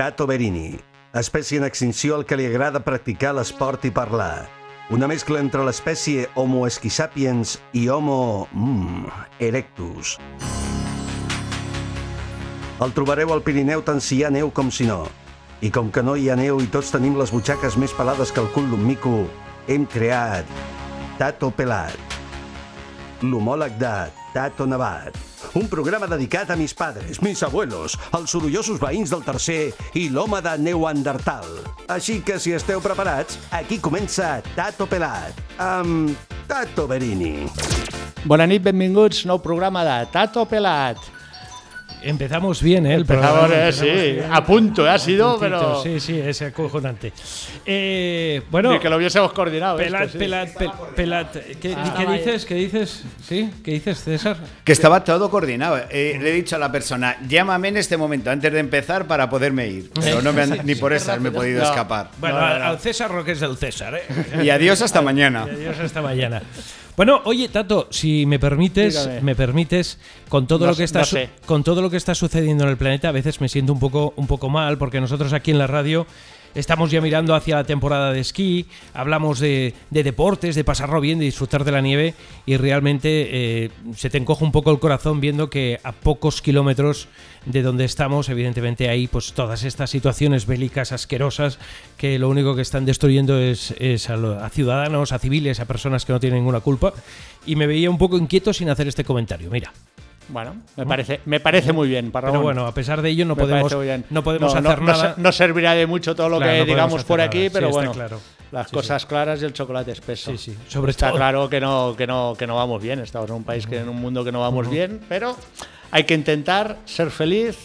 Tato Berini, espècie en extinció al que li agrada practicar l'esport i parlar. Una mescla entre l'espècie Homo esquisapiens i Homo... Mm, erectus. El trobareu al Pirineu tant si hi ha neu com si no. I com que no hi ha neu i tots tenim les butxaques més pelades que el cul d'un mico, hem creat Tato Pelat, l'homòleg de Tato Nevat. Un programa dedicat a mis padres, mis abuelos, els sorollosos veïns del tercer i l'home de Neuandertal. Així que si esteu preparats, aquí comença Tato Pelat, amb Tato Berini. Bona nit, benvinguts, nou programa de Tato Pelat. Empezamos bien, ¿eh? El Empezamos, eh, sí, a punto, ha sido, puntito, pero... Sí, sí, es acojonante. Eh, bueno, que lo hubiésemos coordinado. pelat, esto, sí. pelat, pel- pelat. ¿Qué, qué dices? ¿Qué dices? ¿Sí? ¿Qué dices, César? Que estaba todo coordinado. Eh, le he dicho a la persona, llámame en este momento antes de empezar para poderme ir. Pero no me han- ni por esas me he podido No. escapar. Bueno, No, no, al- no. al César lo que es del César, ¿eh? Y adiós hasta mañana. Y Adiós hasta mañana. Bueno, oye, Tato, si me permites, Dígame. me permites, con todo No lo que está no su- sé. con todo lo que está sucediendo en el planeta, a veces me siento un poco, un poco mal, porque nosotros aquí en la radio estamos ya mirando hacia la temporada de esquí, hablamos de, de deportes, de pasarlo bien, de disfrutar de la nieve, y realmente eh, se te encoge un poco el corazón viendo que a pocos kilómetros de donde estamos, evidentemente hay pues todas estas situaciones bélicas asquerosas que lo único que están destruyendo es, es a, lo- a ciudadanos, a civiles, a personas que no tienen ninguna culpa. Y me veía un poco inquieto sin hacer este comentario. Mira, Bueno, me parece, me parece muy bien, para pero bueno, a pesar de ello no Me podemos, no podemos no, hacer no nada. no servirá de mucho todo lo Claro, que digamos por aquí, pero bueno, claro. las Sí, cosas claras y el chocolate espeso. Sí, sí, sobre Está todo. claro que no, que no, que no vamos bien. Estamos en un país que en un mundo que no vamos bien, pero hay que intentar ser feliz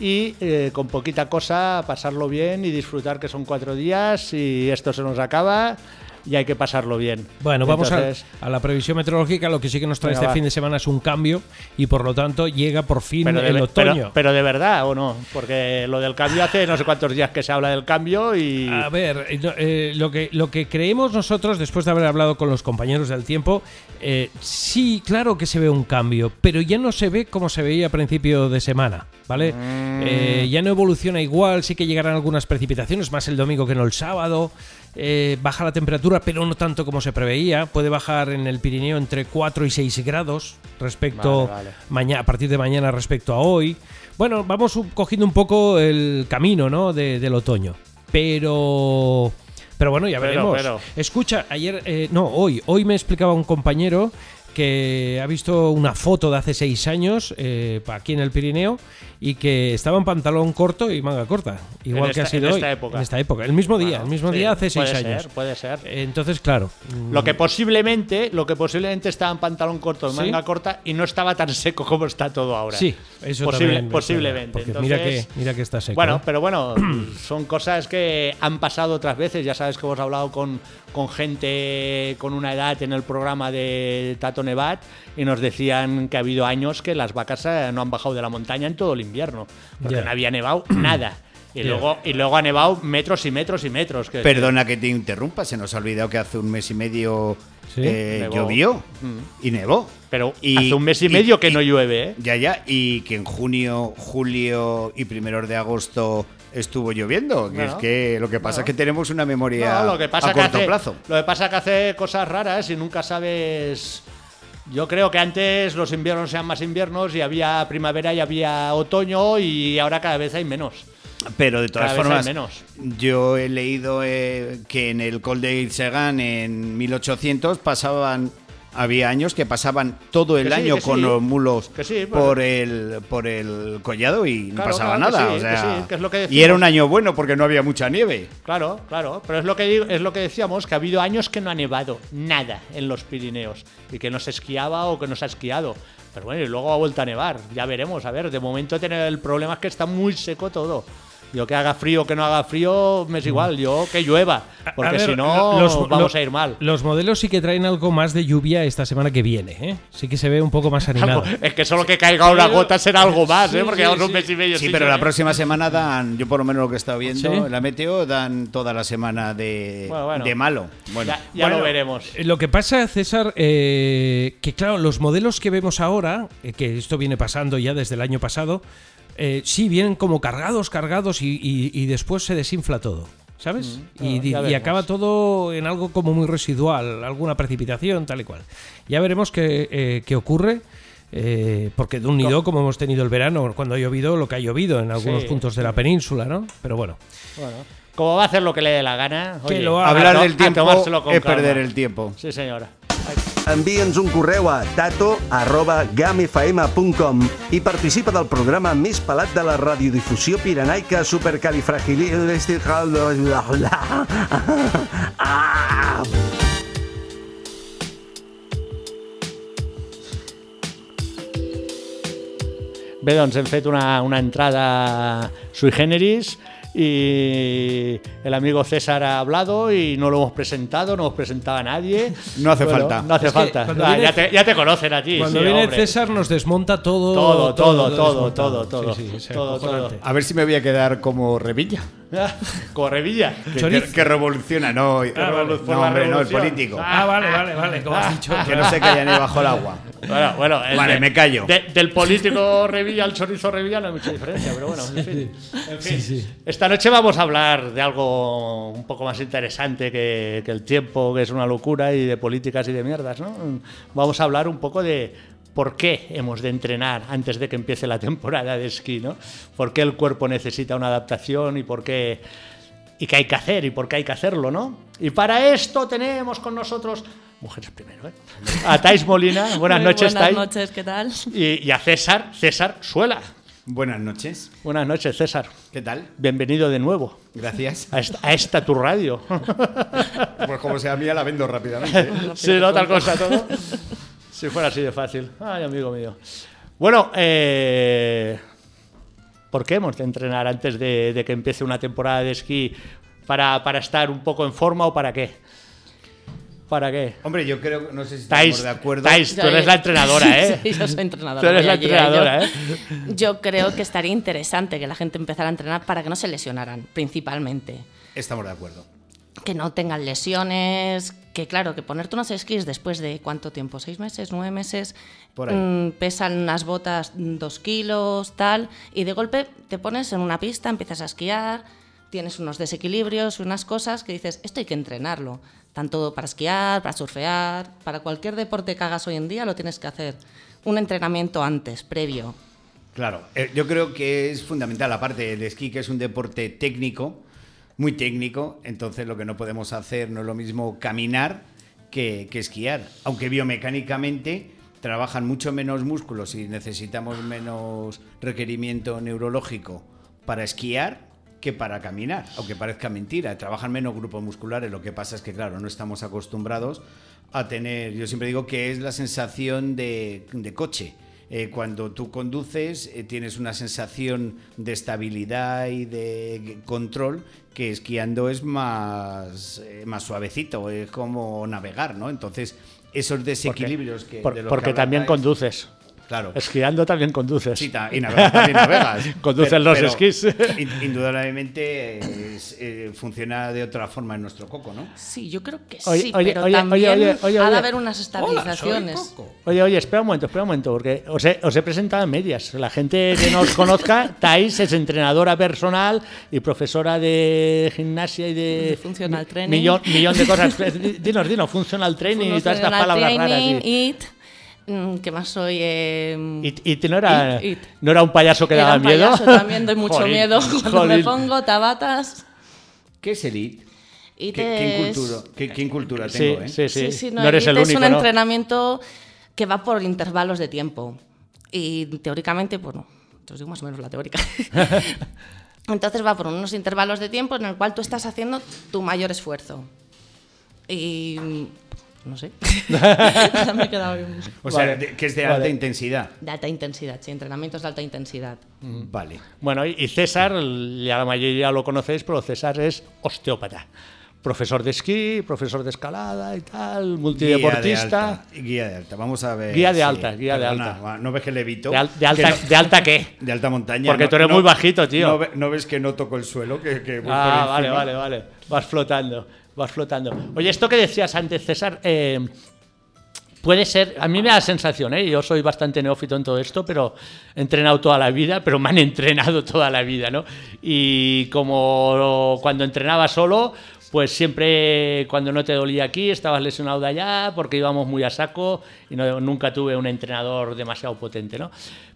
y eh, con poquita cosa pasarlo bien y disfrutar que son cuatro días y esto se nos acaba y hay que pasarlo bien. Bueno, vamos a, Entonces, a la previsión meteorológica. Lo que sí que nos trae este va. fin de semana es un cambio y por lo tanto llega por fin pero el otoño. pero- pero de verdad o no, porque lo del cambio hace no sé cuántos días que se habla del cambio y A ver, eh, eh, lo, que, lo que creemos nosotros, después de haber hablado con los compañeros del tiempo, eh, sí, claro que se ve un cambio, pero ya no se ve como se veía a principio de semana, ¿vale? Mm. Eh, ya no evoluciona igual, sí que llegarán algunas precipitaciones, más el domingo que no el sábado. eh, baja la temperatura, pero no tanto como se preveía. Puede bajar en el Pirineo entre 4 y 6 grados respecto Vale, a partir de mañana respecto a hoy. Bueno, vamos cogiendo un poco el camino ¿no? de- del otoño. Pero. Pero bueno, ya Pero, veremos. pero. Escucha, ayer. eh, no, hoy. Hoy me explicaba un compañero que ha visto una foto de hace seis años eh, aquí en el Pirineo y que estaba en pantalón corto y manga corta. Igual En que ha sido en hoy. esta época. En esta época. El mismo día. Bueno, el mismo sí, día hace seis puede años. ser, puede ser. Entonces, claro. Lo que posiblemente, lo que posiblemente estaba en pantalón corto, en ¿Sí? manga corta y no estaba tan seco como está todo ahora. Sí, eso Posible- también posiblemente. porque mira Entonces, que, mira que está seco. Bueno, ¿eh? pero bueno, son cosas que han pasado otras veces. Ya sabes que hemos hablado con, con gente con una edad en el programa de Tato Nevat y nos decían que ha habido años que las vacas eh, no han bajado de la montaña en todo el invierno, porque no había nevado nada. Y, luego, y luego ha nevado metros y metros y metros. que- Perdona que te interrumpa, se nos ha olvidado que hace un mes y medio Sí. eh, llovió y nevó. Pero Y- hace un mes y, y- medio que y- no llueve, ¿eh? Ya, ya, y que en junio, julio y primeros de agosto estuvo lloviendo. Que Bueno. es que lo que pasa es que tenemos una memoria No, lo que pasa a que corto hace, plazo. Lo que pasa que hace cosas raras y nunca sabes. Yo creo que antes los inviernos eran más inviernos y había primavera y había otoño y ahora cada vez hay menos. Pero de todas Cada formas, menos. yo he leído eh, que en el Col de Irsegan en 1800 pasaban, había años que pasaban todo el Que año con sí. los mulos sí, por el por el collado y no pasaba claro nada. o sea, que lo y era un año bueno porque no había mucha nieve. Claro, claro. Pero es lo que es lo que decíamos, que ha habido años que no ha nevado nada en los Pirineos y que no se esquiaba o que no se ha esquiado. Pero bueno, y luego ha vuelto a nevar. Ya veremos. A ver, de momento el problema es que está muy seco todo. Yo que haga frío o que no haga frío, me es igual. Yo que llueva. Porque ver, si no, los- vamos lo- a ir mal. Los modelos sí que traen algo más de lluvia esta semana que viene, ¿eh? Sí que se ve un poco más animado. Es que solo que caiga una gota será algo más, Sí, ¿eh? Porque sí, llevamos un sí. mes y medio. Sí, sin pero la próxima semana dan, yo por lo menos lo que he estado viendo, ¿Sí? la meteo dan toda la semana de, Bueno, bueno. de malo. Bueno, Ya, ya Bueno, lo veremos. Eh, Lo que pasa, César, eh, que claro, los modelos que vemos ahora, eh, que esto viene pasando ya desde el año pasado, eh, sí, vienen como cargados, cargados y, y- y después se desinfla todo. ¿Sabes? Mm, y, veremos. acaba todo en algo como muy residual, alguna precipitación, tal y cual. Ya veremos qué, eh, qué ocurre, eh, porque de un nido, como hemos tenido el verano, cuando ha llovido, lo que ha llovido en algunos Sí. puntos de la península, ¿no? Pero bueno. Bueno, como va a hacer lo que le dé la gana. Que oye, lo haga. Hablar del tiempo es perder el tiempo. Sí, señora. Envia'ns un correu a tato arroba gamfm.com i participa del programa més pelat de la radiodifusió pirenaica supercalifragilistical... Ah! Bé, doncs hem fet una, una entrada sui generis y el amigo César ha hablado y no lo hemos presentado, no hemos presentado a nadie. No hace falta. No hace Es falta. Ah, viene- ya, te, ya te conocen a ti. Cuando sí, viene hombre. César nos desmonta todo. Todo, todo, todo, todo, todo. Sí, sí, es Todo, acojonante. todo. A ver si me voy a quedar como Revilla. Correvilla. Que, Chorizo. que- que revoluciona, no. Ah, vale. No, hombre, no, el político. Ah, vale, vale, vale, como has dicho. Que no se calla ni bajo el agua. Bueno, bueno, el Vale, de- me callo. de- del político Revilla al chorizo Revilla no hay mucha diferencia, pero bueno, en fin. En fin. Esta noche vamos a hablar de algo un poco más interesante que, que el tiempo, que es una locura, y de políticas y de mierdas, ¿no? Vamos a hablar un poco de por qué hemos de entrenar antes de que empiece la temporada de esquí, ¿no? ¿Por qué el cuerpo necesita una adaptación y por qué y qué hay que hacer y por qué hay que hacerlo, ¿no? Y para esto tenemos con nosotros mujeres primero, ¿eh? A Tais Molina, buenas Muy noches, Buenas Tais. noches, ¿qué tal? Y, y a César, César Suela. Buenas noches. Buenas noches, César. ¿Qué tal? Bienvenido de nuevo Gracias. a esta, a esta tu radio. Pues como sea mía, la vendo rápidamente. ¿eh? sí, no tal cosa todo. Si fuera así de fácil. Ay, amigo mío. Bueno, eh, ¿por qué hemos de entrenar antes de, de que empiece una temporada de esquí? ¿Para, ¿Para estar un poco en forma o para qué? ¿Para qué? Hombre, yo creo, no sé si Tais, estamos de acuerdo. Tais, tú eres la entrenadora, ¿eh? Sí, yo soy entrenadora. Tú eres la entrenadora, yo- ¿eh? Yo creo que estaría interesante que la gente empezara a entrenar para que no se lesionaran, principalmente. Estamos de acuerdo. Que no tengan lesiones, que claro, que ponerte unos esquís después de cuánto tiempo, seis meses, nueve meses, Por ahí. mm, pesan unas botas mm, dos kilos, tal, y de golpe te pones en una pista, empiezas a esquiar, tienes unos desequilibrios, unas cosas que dices, esto hay que entrenarlo, tanto para esquiar, para surfear, para cualquier deporte que hagas hoy en día lo tienes que hacer. Un entrenamiento antes, previo. Claro, eh, yo creo que es fundamental, aparte el esquí, que es un deporte técnico, muy técnico, entonces lo que no podemos hacer no es lo mismo caminar que, esquiar, aunque biomecánicamente trabajan mucho menos músculos y necesitamos menos requerimiento neurológico para esquiar que para caminar, aunque parezca mentira, trabajan menos grupos musculares, lo que pasa es que, claro, no estamos acostumbrados a tener, yo siempre digo que es la sensación de coche. Eh, cuando tú conduces eh, tienes una sensación de estabilidad y de control que esquiando es más, eh, más suavecito, es como navegar, ¿no? Entonces, esos desequilibrios que... Por- de los porque que también conduces. Claro. Esquiando también conduces. Sí, ta- y navegas, también navegas. Los esquís. in- Indudablemente es- eh, funciona de otra forma en nuestro coco, ¿no? Sí, yo creo que Oye, sí, oye, pero oye, también oye, oye, ha de haber unas estabilizaciones. Oye, oye, espera un momento, espera un momento, porque os he, os he presentado en medias. La gente que no os conozca, Thais es entrenadora personal y profesora de gimnasia y de... De funcional training. Millón, millón de cosas. Dinos, dinos, funcional training y todas estas palabras raras. sí. IT, ¿qué más soy? Eh, Y, y no, era, It, it. no era un payaso que era daba un miedo. payaso, también doy mucho Jolín, miedo cuando me jolín. pongo tabatas. ¿Qué es el IT? IT ¿Qué, es- qué, qué incultura Sí, tengo, eh? sí, sí. Sí, sí, no, no, eres IT el único, es un ¿no? entrenamiento que va por intervalos de tiempo. Y teóricamente, bueno, te os digo más o menos la teórica. Entonces va por unos intervalos de tiempo en el cual tú estás haciendo tu mayor esfuerzo. Y no sé. Me he quedado O sea, Vale. de- que es de Vale. alta intensidad. De alta intensidad, sí, entrenamientos de alta intensidad. Vale. Bueno, y César, ya la mayoría lo conocéis, pero César es osteópata. Profesor de esquí, profesor de escalada y tal, multideportista. Guía de alta. Guía de alta. Vamos a ver. Guía de alta, guía de alta. ¿No ves que levito? ¿De, al- de alta, Que no- ¿De alta qué? de alta montaña. Porque no- tú eres no- muy bajito, tío. No, ve- no ves que no toco el suelo? Que, que voy Ah, por vale, vale, vale. Vas flotando, vas flotando. Oye, esto que decías antes, César, eh, Puede ser, a mí me da la sensación, ¿eh? yo soy bastante neófito en todo esto, pero he entrenado toda la vida, pero me han entrenado toda la vida, ¿no? Y como cuando entrenaba solo, pues siempre cuando no te dolía aquí, estabas lesionado de allá, porque íbamos muy a saco y no- nunca tuve un entrenador demasiado potente, ¿no?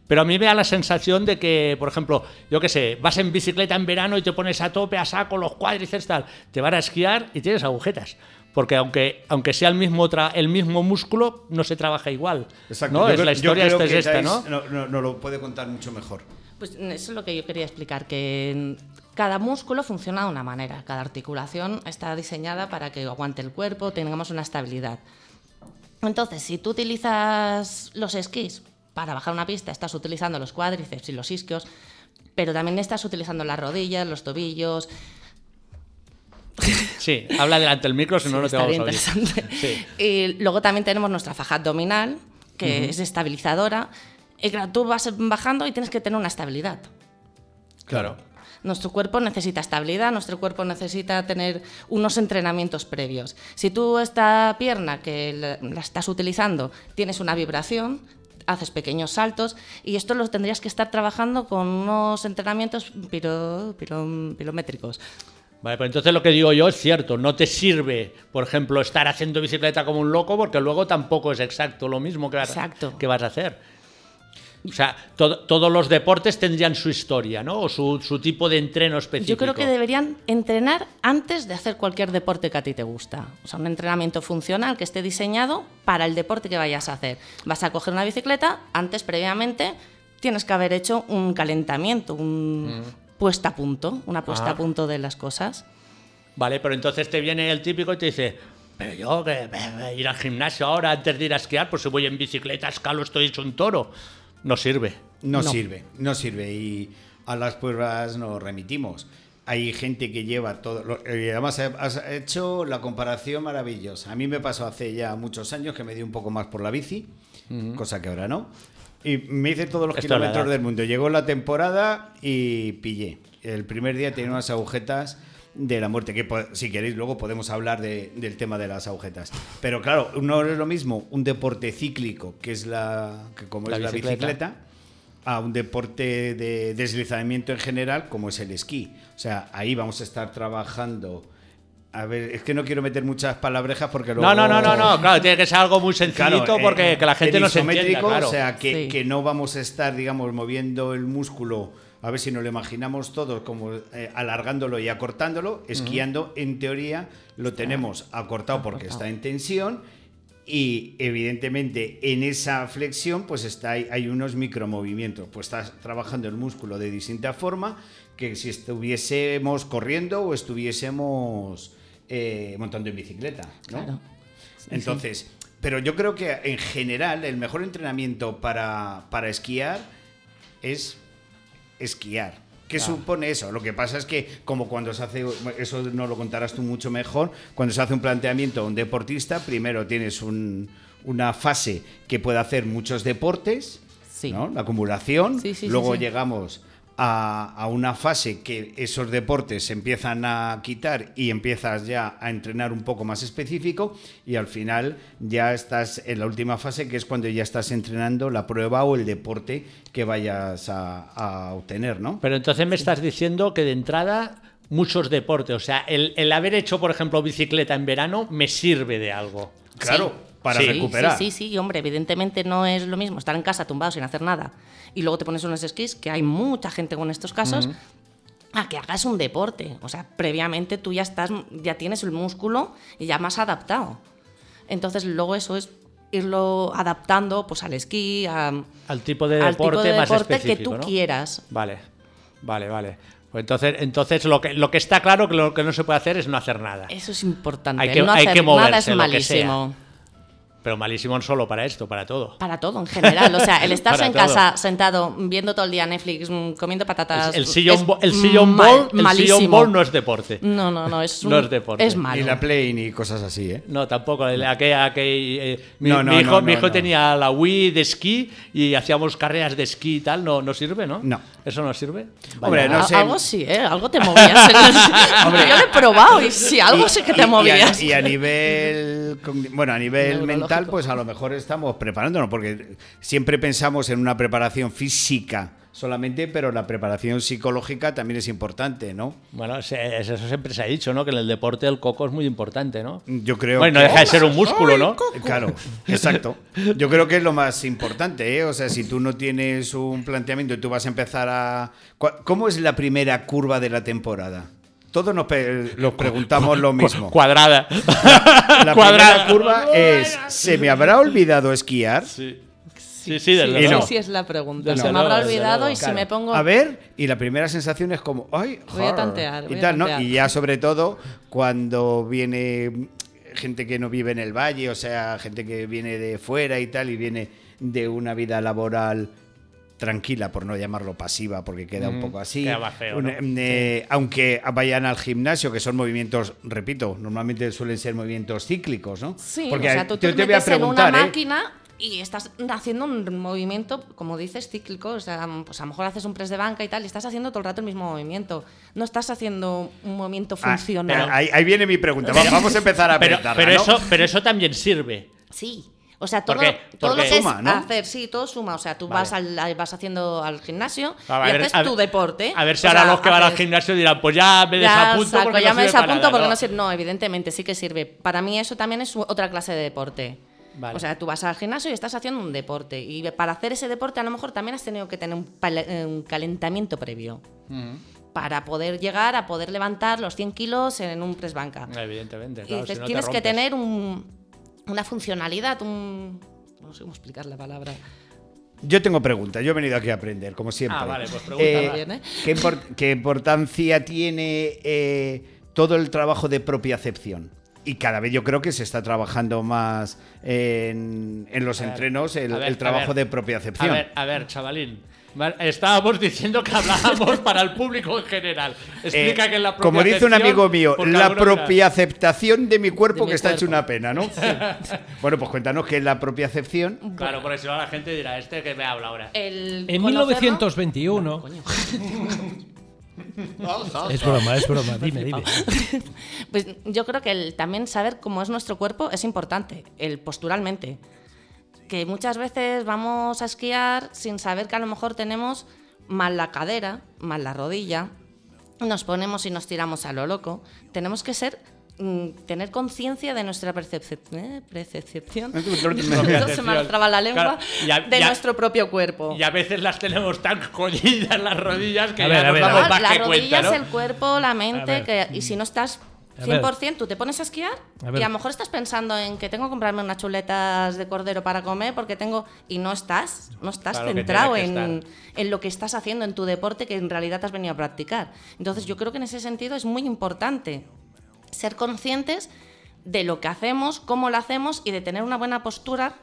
Pero a mí me da la sensación de que, por ejemplo, yo qué sé, vas en bicicleta en verano y te pones a tope, a saco, los cuádriceps, tal, te van a esquiar y tienes agujetas. Porque aunque, aunque sea el mismo, tra- el mismo músculo, no se trabaja igual. Exacto. ¿no? Yo es creo- la historia esta es esta, Thais ¿no? No, no- no lo puede contar mucho mejor. Pues eso es lo que yo quería explicar, que cada músculo funciona de una manera, cada articulación está diseñada para que aguante el cuerpo, tengamos una estabilidad. Entonces, si tú utilizas los esquís para bajar una pista, estás utilizando los cuádriceps y los isquios, pero también estás utilizando las rodillas, los tobillos. Sí, habla delante del micro, si no, no te vamos a oír. interesante. Sí. Y luego también tenemos nuestra faja abdominal, que es estabilizadora. Y claro, tú vas bajando y tienes que tener una estabilidad. Claro. Nuestro cuerpo necesita estabilidad, nuestro cuerpo necesita tener unos entrenamientos previos. Si tú esta pierna que la, estás utilizando tienes una vibración, haces pequeños saltos y esto lo tendrías que estar trabajando con unos entrenamientos piro- piro- pirométricos. Vale, pues entonces lo que digo yo es cierto, no te sirve, por ejemplo, estar haciendo bicicleta como un loco, porque luego tampoco es exacto lo mismo que vas, Exacto. que vas a hacer. O sea, todo- todos los deportes tendrían su historia, ¿no? O su, su tipo de entreno específico. Yo creo que deberían entrenar antes de hacer cualquier deporte que a ti te gusta. O sea, un entrenamiento funcional que esté diseñado para el deporte que vayas a hacer. Vas a coger una bicicleta, antes previamente tienes que haber hecho un calentamiento, un puesta a punto, una puesta Ah. a punto de las cosas. Vale, pero entonces te viene el típico y te dice, pero yo que ir al gimnasio ahora antes de ir a esquiar, pues si voy en bicicleta, escalo, estoy hecho un toro. No sirve. No, No. sirve, no sirve. Y a las pruebas nos remitimos. Hay gente que lleva todo. lo- eh, además, has hecho la comparación maravillosa. A mí me pasó hace ya muchos años que me di un poco más por la bici, cosa que ahora no. Y me hice todos los Esto kilómetros del mundo. Llegó la temporada y pillé. El primer día tenía unas agujetas de la muerte, que po- si queréis luego podemos hablar de- del tema de las agujetas. Pero claro, no es lo mismo un deporte cíclico, que es la que como La es la bicicleta. bicicleta, a un deporte de deslizamiento en general como es el esquí. O sea, ahí vamos a estar trabajando. A ver, es que no quiero meter muchas palabrejas porque luego... No, no, no, no, no, claro, tiene que ser algo muy sencillito Claro, eh, porque que la gente en no se entienda, isométrico, claro. O sea, que, Sí. que no vamos a estar, digamos, moviendo el músculo, a ver si nos lo imaginamos todos, como eh, alargándolo y acortándolo, esquiando, en teoría, lo tenemos acortado porque está en tensión y evidentemente en esa flexión pues está hay, unos micromovimientos, pues estás trabajando el músculo de distinta forma que si estuviésemos corriendo o estuviésemos eh, montando en bicicleta, ¿no? Claro. Entonces, pero yo creo que en general el mejor entrenamiento para, para esquiar es esquiar. ¿Qué supone eso? Lo que pasa es que, como cuando se hace, eso no lo contarás tú mucho mejor, cuando se hace un planteamiento a un deportista, primero tienes un- una fase que puede hacer muchos deportes, Sí. ¿no? la acumulación, Sí, sí, luego llegamos a, a una fase que esos deportes se empiezan a quitar y empiezas ya a entrenar un poco más específico y al final ya estás en la última fase que es cuando ya estás entrenando la prueba o el deporte que vayas a, a obtener, ¿no? Pero entonces me estás diciendo que de entrada muchos deportes, o sea, el, el haber hecho, por ejemplo, bicicleta en verano me sirve de algo. Claro, para Sí, recuperar. Sí, sí, sí, hombre, evidentemente no es lo mismo estar en casa tumbado sin hacer nada y luego te pones unos esquís, que hay mucha gente con estos casos, a que hagas un deporte. O sea, previamente tú ya estás, ya tienes el músculo y ya más adaptado. Entonces luego eso es irlo adaptando pues al esquí, a- Al tipo de al deporte tipo de más deporte que tú ¿no? quieras. Vale, vale, vale. Pues entonces, entonces lo, que, lo que está claro que lo que no se puede hacer es no hacer nada. Eso es importante. Hay que- no hay hacer que moverse, nada es lo que malísimo. Pero malísimo no solo para esto, para todo. Para todo, en general. O sea, el estar Para en todo. casa sentado viendo todo el día Netflix, mm, comiendo patatas. El, el sillón, bo- el sillón mal- ball, el sillón ball no es deporte. No, no, no, es, un- No es deporte. Es malo. Ni la play ni cosas así, ¿eh? No, tampoco. El- aquel- aquel, eh, mi, No, no, mi hijo, no, mi hijo tenía la Wii de esquí y hacíamos carreras de esquí y tal. No, no sirve, ¿no? No. ¿Eso no sirve? Hombre, no Al- sé. Algo sí, ¿eh? Algo te movías. Hombre, yo lo he probado y sí, algo Y- sí que y- te y a- movías. Y a, nivel, bueno, a nivel mental, mental, pues a lo mejor estamos preparándonos, porque siempre pensamos en una preparación física solamente, pero la preparación psicológica también es importante, ¿no? Bueno, eso siempre se ha dicho, ¿no? Que en el deporte el coco es muy importante, ¿no? Yo creo Bueno, no que... deja de ser un músculo, ¿no? Claro, exacto. Yo creo que es lo más importante, ¿eh? O sea, si tú no tienes un planteamiento y tú vas a empezar a... ¿Cu- ¿Cómo es la primera curva de la temporada? Todos nos pe- nos preguntamos lo mismo. Cuadrada. La Cuadrada. primera curva es, ¿se me habrá olvidado esquiar? Sí, sí, sí, desde Y luego. no. Sí, sí es la pregunta. Se me habrá olvidado y si me pongo... A ver, y la primera sensación es como, ay, Voy a jar", tantear, voy y a tal, ¿no? tantear. Y ya sobre todo cuando viene gente que no vive en el valle, o sea, gente que viene de fuera y tal, y viene de una vida laboral tranquila, por no llamarlo pasiva, porque queda un poco así. queda más feo, Un- ¿no? eh, aunque vayan al gimnasio, que son movimientos, repito, normalmente suelen ser movimientos cíclicos, ¿no? Sí, porque o sea, tú te, te, te voy a metes en preguntar, una ¿eh? máquina y estás haciendo un movimiento, como dices, cíclico. O sea, pues a lo mejor haces un press de banca y tal, y estás haciendo todo el rato el mismo movimiento. No estás haciendo un movimiento Ah, funcional. ahí, ahí viene mi pregunta. Va- Vamos a empezar a Pero, pero, ¿no? eso, pero eso también sirve. Sí. O sea, todo, todo porque- lo que Suma, es ¿no? hacer, sí, todo suma. O sea, tú Vale. vas, al, vas haciendo al gimnasio A y ver, haces a tu deporte. A ver si O ahora sea, los que van al haces- gimnasio dirán, pues ya me Ya, desapunto saco, porque ya no me sirve para desapunto nada, porque ¿no? sirve. No, evidentemente sí que sirve. Para mí eso también es otra clase de deporte. Vale. O sea, tú vas al gimnasio y estás haciendo un deporte. Y para hacer ese deporte a lo mejor también has tenido que tener un, pale- eh, un calentamiento previo. Para poder llegar a poder levantar los 100 kilos en un press banca. Evidentemente, y claro, dices, si no te tienes que rompes. tener un- una funcionalidad, un... No sé cómo explicar la palabra. Yo tengo preguntas, yo he venido aquí a aprender, como siempre. Ah, vale, pues pregunta, Eh. Bien, ¿eh? ¿qué, impor- qué importancia tiene eh, todo el trabajo de propia-acepción? Y cada vez yo creo que se está trabajando más en, en los A ver, entrenos el, ver, trabajo ver. de A propia-acepción. ver, a ver, chavalín. Estábamos diciendo que hablábamos para el público en general. Explica Eh, que la propia como dice un amigo mío, la propia aceptación de mi cuerpo De mi que está hecho una pena, ¿no? bueno, pues cuéntanos qué es la propia acepción. Claro, porque si no la gente dirá, este que me habla ahora. El En conocerlo- 1921. Coño. Es broma, es broma. Dime, dime. Pues yo creo que el también saber cómo es nuestro cuerpo es importante, el posturalmente. Que muchas veces vamos a esquiar sin saber que a lo mejor tenemos mal la cadera, mal la rodilla, nos ponemos y nos tiramos a lo loco. Tenemos que ser mm, tener conciencia de nuestra percepción, eh, percepción. se me traba la lengua Claro, ya- de ya- nuestro propio cuerpo. Y a veces las tenemos tan jodidas las rodillas que A ya ver, a ver, a damos ver. más la que rodilla cuenta, ¿no? es el cuerpo, la mente, que, y si no estás. 100%, tú te pones a esquiar A y a lo mejor estás pensando en que tengo que comprarme unas chuletas de cordero para comer porque tengo... Y no estás, no estás Claro centrado en, en lo que estás haciendo en tu deporte que en realidad te has venido a practicar. Entonces yo creo que en ese sentido es muy importante ser conscientes de lo que hacemos, cómo lo hacemos y de tener una buena postura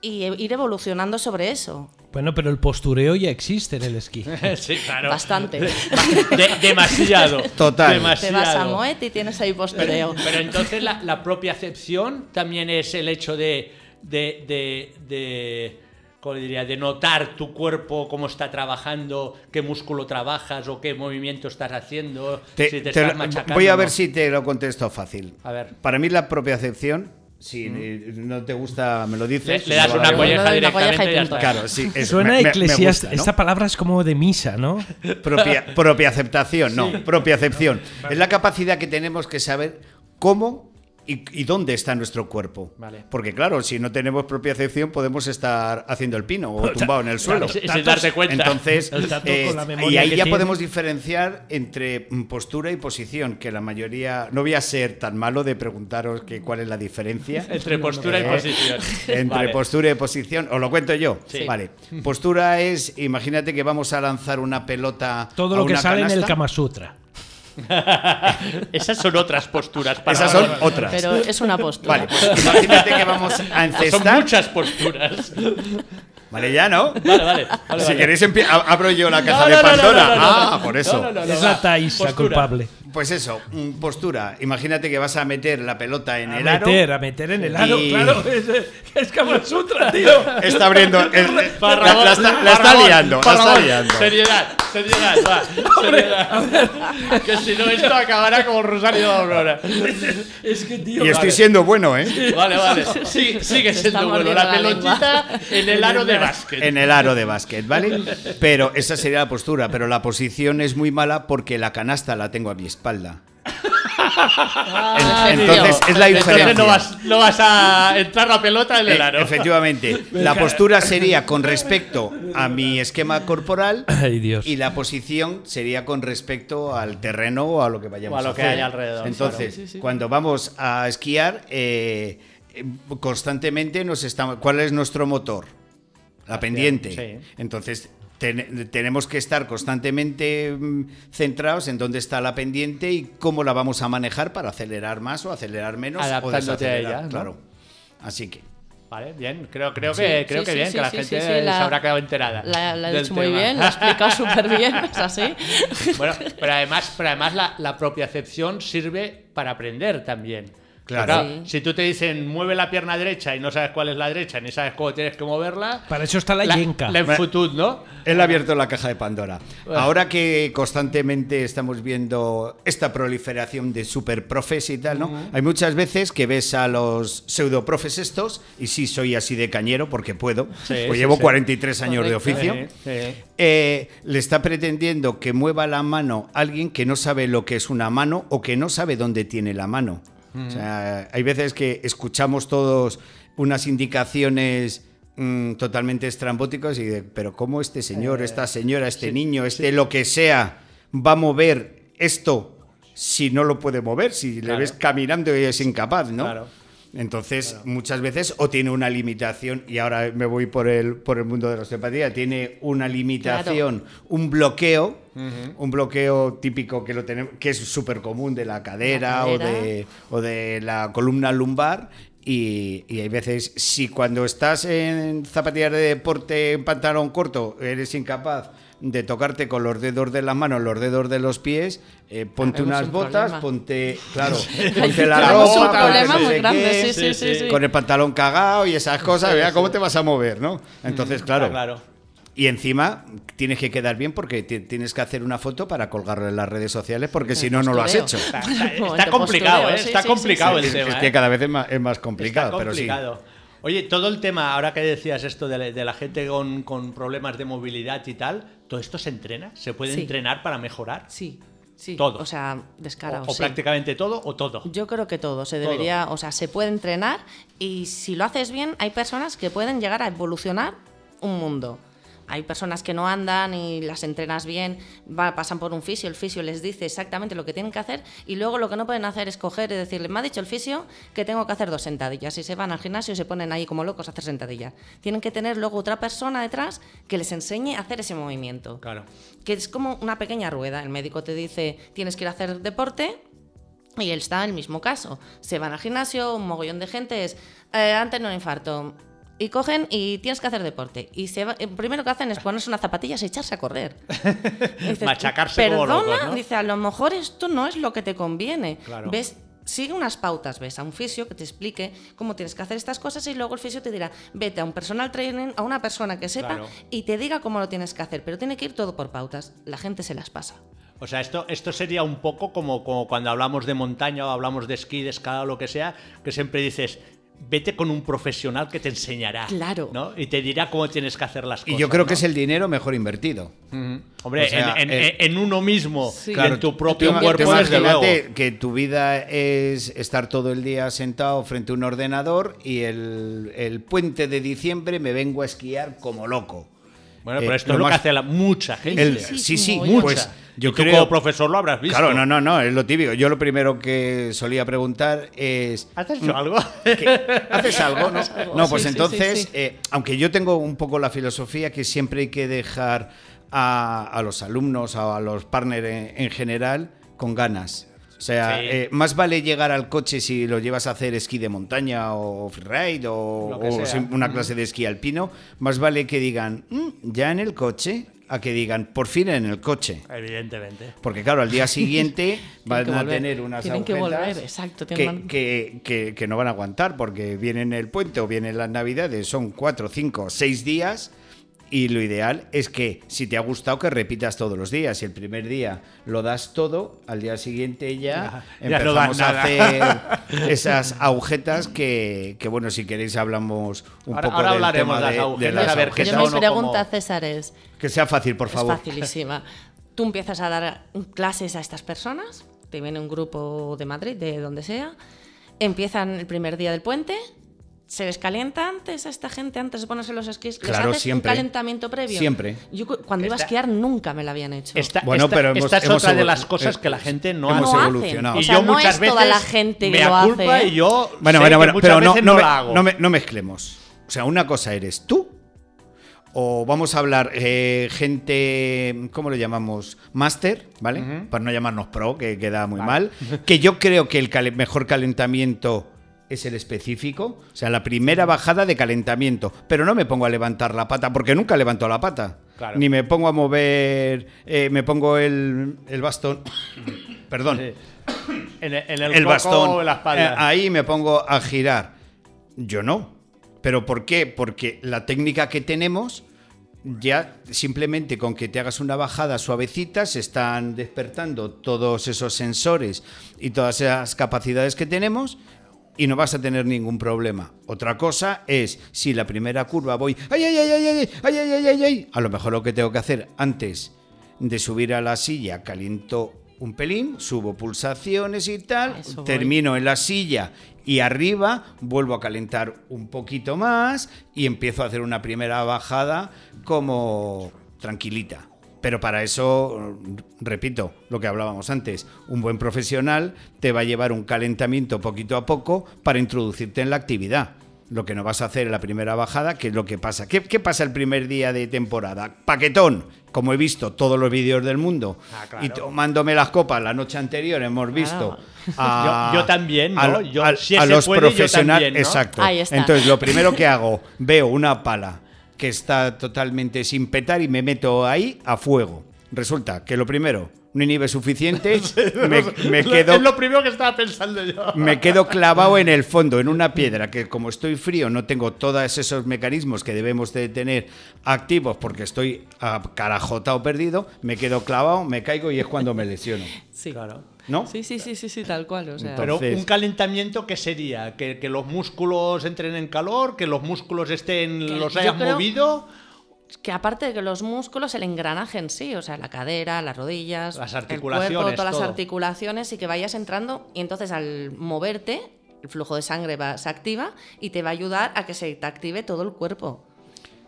y e- ir evolucionando sobre eso. Bueno, pero el postureo ya existe en el esquí. sí, claro. Bastante. De- demasiado. Total. Te vas a Moet y tienes ahí postureo. Pero entonces la, la propia acepción también es el hecho de, de, de, de- ¿cómo diría? de notar tu cuerpo, cómo está trabajando, qué músculo trabajas o qué movimiento estás haciendo, Te- si te, te estás lo- machacando. voy a ver si te lo contesto fácil. A ver. Para mí la propia acepción, si eh, no te gusta, me lo dices. Le, das una colleja directamente colleja y y ya está. Claro, sí. es- Suena gusta, ¿no? Esta palabra es como de misa, ¿no? Propia, propia aceptación, no, propia acepción. Es la capacidad que tenemos que saber cómo y, y dónde está nuestro cuerpo. Vale. Porque claro, si no tenemos propia acepción podemos estar haciendo el pino o tumbado en el suelo. Sin- sin darte cuenta. Entonces, El tato eh, con la y ahí ya tiene. podemos diferenciar entre mm, postura y posición, que la mayoría, no voy a ser tan malo de preguntaros que cuál es la diferencia. Entre postura y Eh, posición. Entre Vale. postura y posición, os lo cuento yo. Sí. Vale. Postura es, imagínate que vamos a lanzar una pelota. Todo a lo que sale en el. Kama Sutra. Esas son otras posturas. Para Esas son otras. Pero es una postura. Vale, pues imagínate que vamos a Son encestar. muchas posturas. Vale, ya, ¿no? Vale, vale. vale, si vale. queréis, abro yo la caja No, de no, no, no, Pandora. no, no, ah, por eso. No, no, no, es la Taisa culpable. Pues eso, postura. Imagínate que vas a meter la pelota en A el aro. meter, a meter en el aro, Y- claro. Es, es Kama Sutra, tío. Está abriendo. el- la, Parragón, la está, la está Parragón, liando. La está liando. Seriedad, Seriegas, va. Seriegas. Que si no, esto acabará como Rosario de Aurora. Es que, tío. Y estoy siendo bueno, ¿eh? Vale, vale. Sí, sigue siendo bueno. la pelotita en el aro de básquet. En el aro de básquet, ¿vale? Pero esa sería la postura, pero la posición es muy mala porque la canasta la tengo a mi espalda. Ah, Entonces tío. es la Entonces diferencia. no vas, no vas a entrar la pelota en el Eh, aro. efectivamente, la postura sería con respecto a mi esquema corporal Ay, Dios. y la posición sería con respecto al terreno o a lo que vayamos O a lo a que hacer. haya alrededor, Entonces, claro. Sí, sí, sí. cuando vamos a esquiar, eh, constantemente nos estamos. ¿Cuál es nuestro motor? La pendiente. sí. Entonces. Ten- tenemos que estar constantemente mm, centrados en dónde está la pendiente y cómo la vamos a manejar para acelerar más o acelerar menos o Adaptándote a ella, ¿no? Claro. Así que Vale, bien. Creo, creo que, creo sí, que sí, bien, que la gente se habrá quedado enterada. La, la he del dicho muy tema. bien, la he explicado súper bien, es así. Bueno, pero además, pero además la, la propiocepción sirve para aprender también. Claro. Sí. Si tú te dicen mueve la pierna derecha y no sabes cuál es la derecha ni sabes cómo tienes que moverla. Para eso está la, yenca. La infutud, ¿no? Él ha abierto la caja de Pandora. Ahora que constantemente estamos viendo esta proliferación de superprofes y tal, ¿no? Hay muchas veces que ves a los pseudoprofes estos, y sí soy así de cañero porque puedo, Sí, pues sí, llevo sí. 43 años de oficio. Sí, sí. eh, le está pretendiendo que mueva la mano alguien que no sabe lo que es una mano o que no sabe dónde tiene la mano. O sea, hay veces que escuchamos todos unas indicaciones mm, totalmente estrambóticas y de, pero ¿cómo este señor, Eh, esta señora, este niño, este lo que sea, va a mover esto si no lo puede mover, si le ves caminando y es incapaz, ¿no? Claro. Entonces, muchas veces o tiene una limitación, y ahora me voy por el, por el mundo de la osteopatía, tiene una limitación, un bloqueo, un bloqueo típico que, lo tenemos, que es súper común de la cadera, La O, de, o de la columna lumbar. Y, y hay veces, si cuando estás en zapatillas de deporte, en pantalón corto, eres incapaz de tocarte con los dedos de las manos, los dedos de los pies, eh, ponte Tenemos unas un botas, problema. ponte, claro, ponte la ropa, un problema ponte no muy sé grande, qué, sí, sí, sí, sí. con el pantalón cagado y esas cosas, vea cómo te vas a mover, ¿no? Entonces, claro. Y encima tienes que quedar bien porque ti- tienes que hacer una foto para colgarla en las redes sociales porque si no, no lo has hecho. Está, está- Momento está complicado, ¿eh? Está sí, complicado sí, el sí. tema. es ¿eh? que cada vez es más, es más complicado, Está pero sí. complicado. Oye, todo el tema, ahora que decías esto de la, de la gente con, con problemas de movilidad y tal, ¿todo esto se entrena? ¿Se puede Sí. entrenar para mejorar? Sí, sí. Todo. O sea, O, descarado. o sí. prácticamente todo o todo. Yo creo que todo, se debería, o sea, se puede entrenar y si lo haces bien, hay personas que pueden llegar a evolucionar un mundo. Hay personas que no andan y las entrenas bien, va- pasan por un fisio, el fisio les dice exactamente lo que tienen que hacer y luego lo que no pueden hacer es coger y decirle, me ha dicho el fisio que tengo que hacer dos sentadillas y se van al gimnasio y se ponen ahí como locos a hacer sentadillas. Tienen que tener luego otra persona detrás que les enseñe a hacer ese movimiento Claro. que es como una pequeña rueda. El médico te dice, tienes que ir a hacer deporte. Y él está en el mismo caso. Se van al gimnasio, un mogollón de gente es, eh, tenido un infarto. Y cogen y tienes que hacer deporte. Y se va- eh, primero que hacen es ponerse unas zapatillas y echarse a correr. Dices, Machacarse como Perdona, locos, ¿no?". dice, a lo mejor esto no es lo que te conviene. Claro. ¿Ves? Sigue unas pautas, ves a un fisio que te explique cómo tienes que hacer estas cosas y luego el fisio te dirá, vete a un personal training, a una persona que sepa Claro. y te diga cómo lo tienes que hacer, pero tiene que ir todo por pautas. La gente se las pasa. O sea, esto, esto sería un poco como, como cuando hablamos de montaña o hablamos de esquí, de escalada o lo que sea, que siempre dices, vete con un profesional que te enseñará. Claro. ¿no? Y te dirá cómo tienes que hacer las cosas. Y yo creo que es el dinero mejor invertido. Hombre, o sea, en, en- eh, en uno mismo Sí. y Claro, en tu tú propio ima- cuerpo, tú desde luego. imagínate que tu vida es estar todo el día sentado frente a un ordenador y el, el puente de diciembre me vengo a esquiar como loco. Bueno, Eh, pero esto lo es lo que hace la, mucha gente. El- Sí, sí, mogollón. pues yo tú creo... como profesor lo habrás visto. Claro, no, no, no, es lo típico. Yo lo primero que solía preguntar es... ¿Has hecho algo? ¿Qué? ¿Haces algo? No, no pues Sí, sí, entonces, sí, sí. eh, aunque yo tengo un poco la filosofía que siempre hay que dejar a, a los alumnos o a los partners en, en general con ganas. O sea, Sí. eh, más vale llegar al coche si lo llevas a hacer esquí de montaña o freeride o, o una clase de esquí alpino, más vale que digan, "Mm, ya en el coche, a que digan, por fin en el coche. Evidentemente. Porque claro, al día siguiente van a tener unas Tienen que agujetas volver, exacto, que, tienen- que- que- que no van a aguantar porque vienen el puente o vienen las navidades, son cuatro, cinco, seis días Y lo ideal es que si te ha gustado que repitas todos los días. Si el primer día lo das todo, al día siguiente ya, Ya, ya no das empezamos a hacer esas agujetas que, que, bueno, si queréis hablamos un Ahora- poco ahora del hablaremos tema de las de, de agujetas, las agujetas. Yo son mi pregunta, César, es, Que sea fácil, por favor. es facilísima. Tú empiezas a dar clases a estas personas, te viene un grupo de Madrid, de donde sea, empiezan el primer día del puente, ¿se les calienta antes a esta gente antes de ponerse los esquís? ¿Les Claro, haces siempre. un calentamiento previo? Siempre. Yo cu- cuando iba a Esta- esquiar nunca me lo habían hecho. Esta, Bueno, esta- pero hemos- esta es hemos otra de las cosas eh, que la gente no hemos hacen. evolucionado. Y yo no muchas es veces toda la gente que me lo culpa hace. y yo Bueno, sé bueno, bueno, pero no, no, me- la hago. no me- no mezclemos. O sea, una cosa eres tú o vamos a hablar eh, gente, ¿cómo lo llamamos? Máster, ¿vale? Para no llamarnos pro, que queda muy mal. Que yo creo que el mejor calentamiento es el específico. O sea, la primera bajada de calentamiento. Pero no me pongo a levantar la pata, porque nunca levanto la pata. Claro. Ni me pongo a mover, eh, me pongo el, el bastón. Perdón Sí. En, el- en el, el coco bastón. o en la espalda. eh, ahí me pongo a girar. Yo no. ¿Pero por qué? Porque la técnica que tenemos, ya simplemente con que te hagas una bajada suavecita, se están despertando todos esos sensores y todas esas capacidades que tenemos. Y no vas a tener ningún problema. Otra cosa es si la primera curva voy, ay, ay, ay, ay, ay, ay, ay, ay, ay. A lo mejor lo que tengo que hacer antes de subir a la silla, caliento un pelín, subo pulsaciones y tal, termino en la silla y arriba vuelvo a calentar un poquito más y empiezo a hacer una primera bajada como tranquilita. Pero para eso, repito, lo que hablábamos antes, un buen profesional te va a llevar un calentamiento poquito a poco para introducirte en la actividad. Lo que no vas a hacer en la primera bajada, que es lo que pasa. ¿Qué, qué pasa el primer día de temporada? Paquetón, como he visto todos los vídeos del mundo. Ah, claro. Y tomándome las copas la noche anterior hemos visto Claro. a, Yo- yo también, ¿no? a- Yo- a- si a los profesionales. ¿no? Exacto. Ahí está. Entonces, lo primero que hago, veo una pala que está totalmente sin petar y me meto ahí a fuego. Resulta que lo primero, no inhibe suficiente, me, me quedo Es lo primero que estaba pensando yo. me quedo clavado en el fondo, en una piedra, que como estoy frío no tengo todos esos mecanismos que debemos de tener activos porque estoy carajotado perdido, me quedo clavado, me caigo y es cuando me lesiono. Sí. Claro. ¿No? Sí, sí, sí, sí, sí, tal cual. O sea, Pero un calentamiento, ¿qué sería? ¿Que, que los músculos entren en calor? ¿Que los músculos estén, Que los hayan creo- movido? Que aparte de que los músculos, el engranaje en sí, o sea, la cadera, las rodillas, Las el articulaciones, cuerpo, todas todo. las articulaciones y que vayas entrando y entonces al moverte el flujo de sangre va- se activa y te va a ayudar a que se te active todo el cuerpo.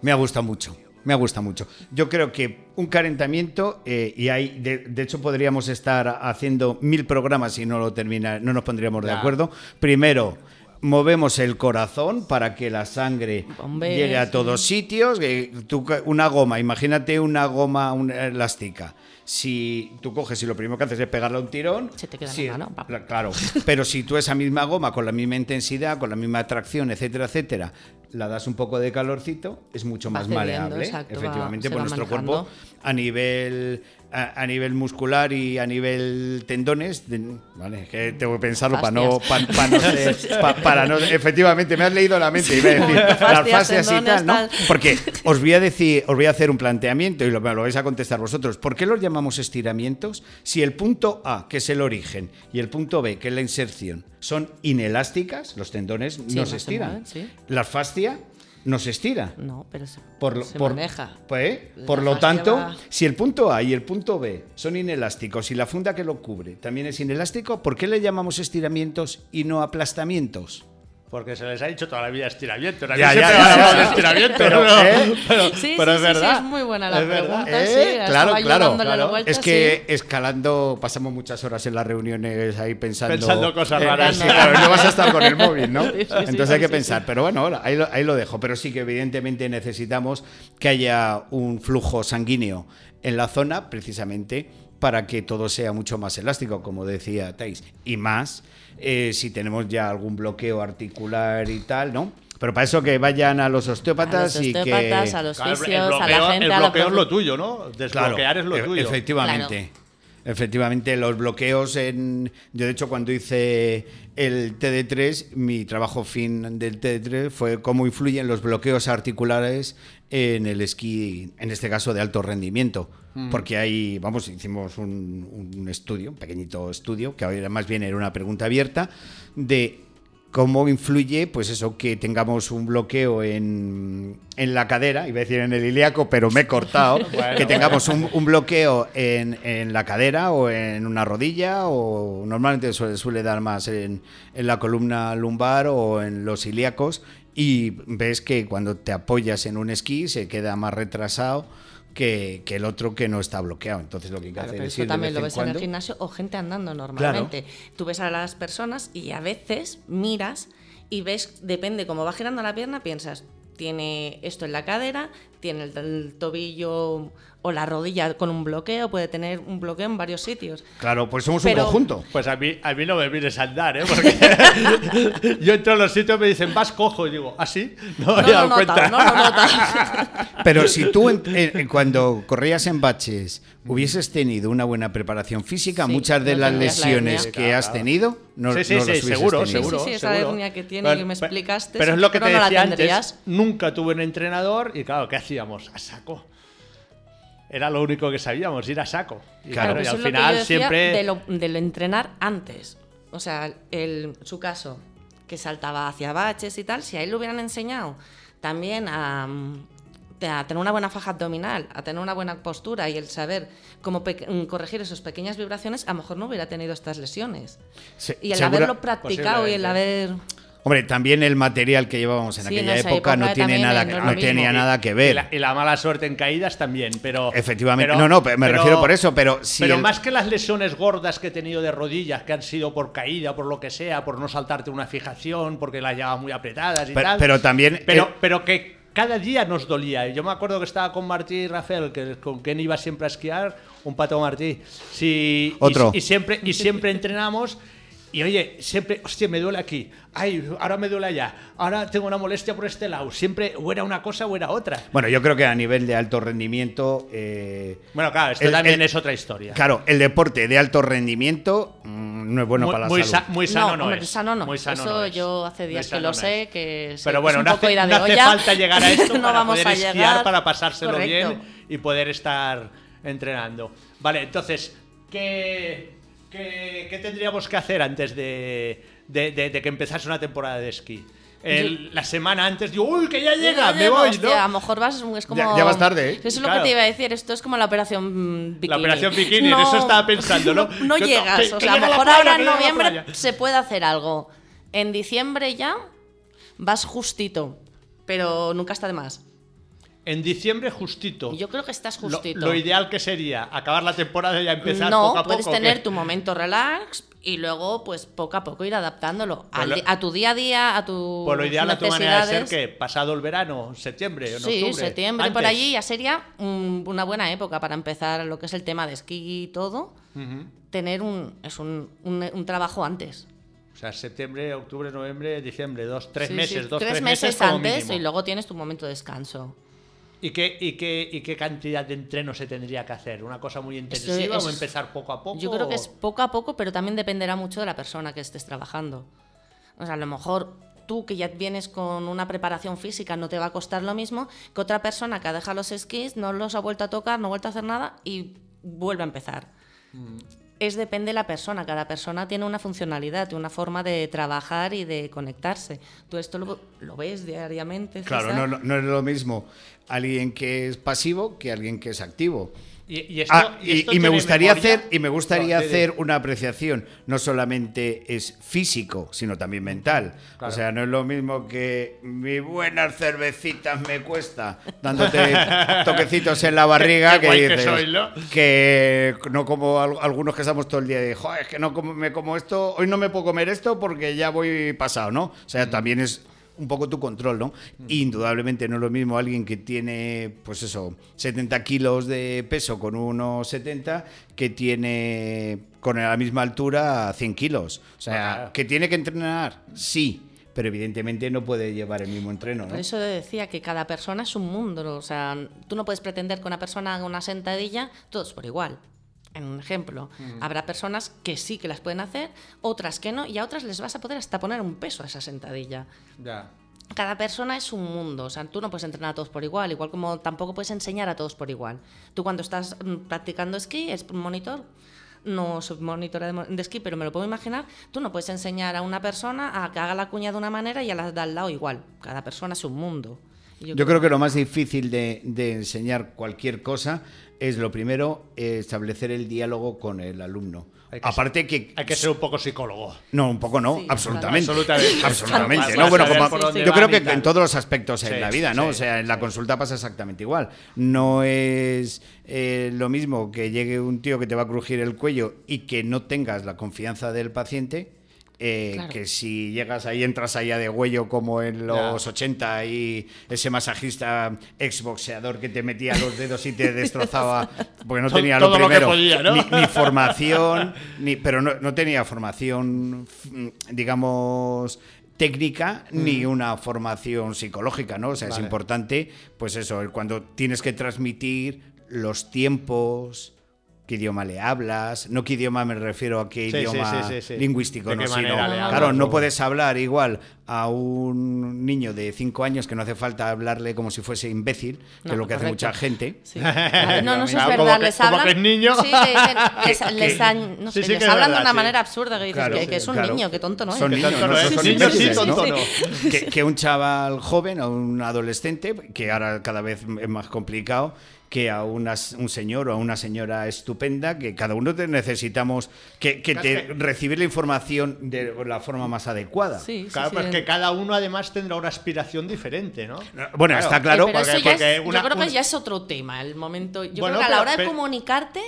Me ha gustado mucho. Me ha gustado mucho. Yo creo que un calentamiento, eh, y hay, de, de hecho podríamos estar haciendo mil programas y no lo termina, no nos pondríamos de Ya. acuerdo. Primero, movemos el corazón para que la sangre llegue a sí. todos sitios. que tú ca- una goma, imagínate una goma una elástica. Si tú coges y lo primero que haces es pegarle un tirón, Se te queda sí, la mano, Claro, pero si tú esa misma goma con la misma intensidad, con la misma atracción, etcétera, etcétera, la das un poco de calorcito, es mucho Va más maleable. exacto, va- efectivamente, se por va nuestro manejando. cuerpo a nivel a, a nivel muscular y a nivel tendones, de- vale, que tengo que pensarlo para no, ser- para no, efectivamente me has leído la mente, iba a decir las Fascias, fascias y tal, ¿no? tal. Porque os voy a decir, os voy a hacer un planteamiento y lo, me lo vais a contestar vosotros. ¿Por qué los llamamos estiramientos si el punto A, que es el origen, y el punto B, que es la inserción, son inelásticas? Los tendones Sí, no se estiran. mueven, sí. La fascia no se estira. No, pero se, Por, lo- se por- maneja. pues, por lo tanto, va- si el punto A y el punto B son inelásticos y la funda que lo cubre también es inelástico, ¿por qué le llamamos estiramientos y no aplastamientos? Porque se les ha dicho toda la vida estiramiento. Ya, ya, ya, estiramiento. Pero, ¿no? ¿eh? pero, Sí, pero sí, es verdad. sí, es muy buena la Es verdad. pregunta. ¿Eh? sí, claro, claro. vuelta, Es que sí. escalando pasamos muchas horas en las reuniones ahí pensando, Pensando cosas Eh, raras. sí, claro, no vas a estar con el móvil, ¿no? Sí, sí, sí, Entonces sí, hay que sí, pensar. Pero bueno, ahí lo, ahí lo dejo. Pero sí que evidentemente necesitamos que haya un flujo sanguíneo en la zona, precisamente para que todo sea mucho más elástico, como decía Thais. Y más eh, si tenemos ya algún bloqueo articular y tal, ¿no? Pero para eso que vayan a los A osteópatas, los y que osteópatas, a los Claro, fisios, a la gente, el a la bloqueo es profe- lo tuyo, ¿no? Desbloquear es lo e- tuyo. Efectivamente. Efectivamente, los bloqueos en. Yo, de hecho, cuando hice el TD3, mi trabajo fin del TD3 fue cómo influyen los bloqueos articulares en el esquí, en este caso de alto rendimiento. Porque ahí, vamos, hicimos un, un estudio, un pequeñito estudio, que ahora más bien era una pregunta abierta, de cómo influye, pues eso, que tengamos un bloqueo en, en la cadera, iba a decir en el ilíaco, pero me he cortado, que tengamos un, un bloqueo en, en la cadera o en una rodilla, o normalmente suele, suele dar más en, en la columna lumbar o en los ilíacos, y ves que cuando te apoyas en un esquí se queda más retrasado que, que el otro que no está bloqueado. Entonces lo que hay que Claro, hacer pero es eso ir de también vez lo ves en el cuando. gimnasio o gente andando normalmente. Tú ves a las personas y a veces miras y ves, depende cómo va girando la pierna, piensas, tiene esto en la cadera, tiene el, el tobillo o la rodilla con un bloqueo, puede tener un bloqueo en varios sitios. Claro, pues somos Pero- un conjunto. Pues a mí, a mí no me mires a andar, ¿eh? Porque yo entro a los sitios y me dicen, vas cojo. Y digo, ¿ah, sí? No me No había dado lo cuenta. nota, no lo nota. Pero si tú en- en- cuando corrías en baches hubieses tenido una buena preparación física, Sí, muchas de no las la lesiones que Claro, has tenido no, sí, sí, no las seguro, tenido. seguro. Sí, sí, esa seguro. hernia que tiene que me explicaste, Pero es lo que te no decía antes. Nunca tuve un entrenador y claro, ¿qué hacíamos? A saco. Era lo único que sabíamos, ir a saco. Y, Claro. claro, y al final siempre. De lo, de lo entrenar antes. O sea, el, su caso, que saltaba hacia baches y tal, si a él le hubieran enseñado también a, mm, a tener una buena faja abdominal, a tener una buena postura y el saber cómo mm, corregir esas pequeñas vibraciones, a lo mejor no hubiera tenido estas lesiones. Se- Y el haberlo practicado y el haber... Hombre, también el material que llevábamos en Sí, en aquella esa época, no época tiene también, nada, no no tenía nada que Y ver. la, y la mala suerte en caídas también, pero. Efectivamente. pero- no, no, me pero- refiero por eso, pero si pero el- más que las lesiones gordas que he tenido de rodillas, que han sido por caída, por lo que sea, por no saltarte una fijación, porque las llevabas muy apretadas y Pero- tal. pero también, Pero, eh, pero que cada día nos dolía. Yo me acuerdo que estaba con Martí y Rafael, que con quien iba siempre a esquiar, un pato Martí. Sí, y- Otro. Y, siempre, y siempre entrenamos. Y oye, siempre, hostia, me duele aquí. Ay, ahora me duele allá. Ahora tengo una molestia por este lado. Siempre o era una cosa o era otra. Bueno, yo creo que a nivel de alto rendimiento. eh, Bueno, claro, esto el- también el- es otra historia. Claro, el deporte de alto rendimiento mm, no es bueno muy, para la muy salud. sa- muy sano no, hombre, es. sano no. Muy sano Eso no es. yo hace días que lo no sé, es. que sé- Pero es bueno, un no poco hace, ida de no hace falta llegar a esto No para vamos poder a esquiar, llegar. para pasárselo Correcto. bien y poder estar entrenando. Vale, entonces, ¿qué, qué, qué tendríamos que hacer antes de, de- de- de que empezase una temporada de esquí? El- la semana antes digo, uy, que ya llega, me voy, Hostia, ¿no? A lo mejor vas, es como... Ya- ya vas tarde, ¿eh? Eso es lo Claro. que te iba a decir, esto es como la operación mm, bikini. La operación bikini, en eso estaba pensando, ¿no? No, llegas, que- o sea, a lo mejor playa, ahora en noviembre se puede hacer algo. En diciembre ya vas justito, pero nunca está de más. En diciembre justito. Yo creo que estás justito. Lo, ideal que sería acabar la temporada y ya empezar no, poco a poco. puedes ¿o tener tu momento relax y luego, pues poco a poco ir adaptándolo Pues al lo- di- a tu día a día, a tu Pues lo ideal a tu manera de ser que pasado el verano, septiembre, en Sí, octubre. septiembre por allí ya sería un- una buena época para empezar lo que es el tema de esquí y todo. Tener un, es un, un- un trabajo antes. O sea, septiembre, octubre, noviembre, diciembre, dos, tres Sí, meses, sí, dos, tres, tres, meses, antes mínimo. y luego tienes tu momento de descanso. ¿Y qué, y, qué, ¿Y qué cantidad de entreno se tendría que hacer? ¿Una cosa muy intensiva es- o empezar poco a poco? Yo creo que o- es poco a poco, pero también dependerá mucho de la persona que estés trabajando. O sea, a lo mejor tú que ya vienes con una preparación física no te va a costar lo mismo que otra persona que ha dejado los esquís, no los ha vuelto a tocar, no ha vuelto a hacer nada y vuelve a empezar. Mm. Es depende de la persona, cada persona tiene una funcionalidad, una forma de trabajar y de conectarse. Tú esto lo, lo ves diariamente. Claro, no- no es lo mismo alguien que es pasivo que alguien que es activo. Y, y esto- Ah, y y, esto y me gustaría memoria? hacer y me gustaría No, de- de- hacer una apreciación no solamente es físico sino también mental Claro. o sea no es lo mismo que mi buenas cervecitas me cuesta dándote toquecitos en la barriga Qué que dices soy, ¿no? que no como al- algunos que estamos todo el día de joder es que no como- me como esto hoy no me puedo comer esto porque ya voy pasado no o sea también es un poco tu control, ¿no? Indudablemente no es lo mismo alguien que tiene, pues eso, 70 kilos de peso con unos 70 que tiene con la misma altura 100 kilos. O sea, Claro. que tiene que entrenar, sí, pero evidentemente no puede llevar el mismo entreno, ¿no? Por eso decía que cada persona es un mundo. O sea, tú no puedes pretender que una persona haga una sentadilla, todos por igual. En un ejemplo, habrá personas que sí que las pueden hacer, otras que no, y a otras les vas a poder hasta poner un peso a esa sentadilla. Ya. cada persona es un mundo, o sea, tú no puedes entrenar a todos por igual, igual como tampoco puedes enseñar a todos por igual. Tú cuando estás mm, practicando esquí, es un monitor, no soy monitora de, de esquí, pero me lo puedo imaginar, tú no puedes enseñar a una persona a que haga la cuña de una manera y a la de al lado igual. Cada persona es un mundo. Yo creo que lo más difícil de, de enseñar cualquier cosa es lo primero, eh, establecer el diálogo con el alumno. Hay que Aparte que... Hay que ser un poco psicólogo. No, un poco no, Sí, absolutamente. Absolutamente. No, bueno, como- yo creo que en todos los aspectos Sí, en la vida, ¿no? sí, o sea, en la sí. consulta pasa exactamente igual. No es eh, lo mismo que llegue un tío que te va a crujir el cuello y que no tengas la confianza del paciente. Eh, Claro. Que si llegas ahí, entras allá de huello como en los Ya. 80 y ese masajista exboxeador que te metía los dedos y te destrozaba porque no tenía todo lo lo primero. podía, ¿no? ni, ni formación, ni, pero no, no tenía formación, mm, digamos, técnica ni una formación psicológica, ¿no? O sea, es importante, pues eso, cuando tienes que transmitir los tiempos, qué idioma le hablas, no qué idioma me refiero a qué Sí, idioma sí, sí, sí. lingüístico, ¿De no, qué sino, manera le claro, no puedes hablar igual a un niño de 5 años que no hace falta hablarle como si fuese imbécil, que No, es lo que hace mucha gente. No, no, eso es verdad. les hablan. niño. Sí, les, hablan de una sí. manera absurda que dices Claro, que, que es un claro. niño, que tonto no es. Son niños, no, son- es. son Niño sí, tonto no. que, que un chaval joven o un adolescente, que ahora cada vez es más complicado, que a una- un señor o a una señora estupenda, que cada uno te necesitamos que, que te recibir la información de la forma más adecuada. Sí, sí, Claro, sí. pues que cada uno además tendrá una aspiración diferente, ¿no? Bueno, está claro. Eh, pero porque- eso ya porque es- una- yo creo que ya es otro tema. El momento, yo Bueno, creo que a la hora de pero- comunicarte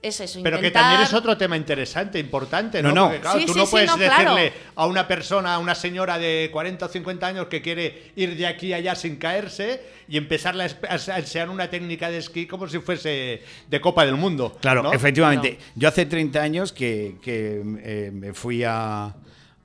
es eso. Pero que intentar- también es otro tema interesante, importante, ¿no? No, no. Porque, claro, Sí, tú sí, no sí, puedes no, claro. decirle a una persona, a una señora de 40 o 50 años que quiere ir de aquí a allá sin caerse y empezarle a enseñar una técnica de esquí como si fuese de Copa del Mundo. Claro, ¿no? efectivamente. Yo hace 30 años que, que, eh, me fui a,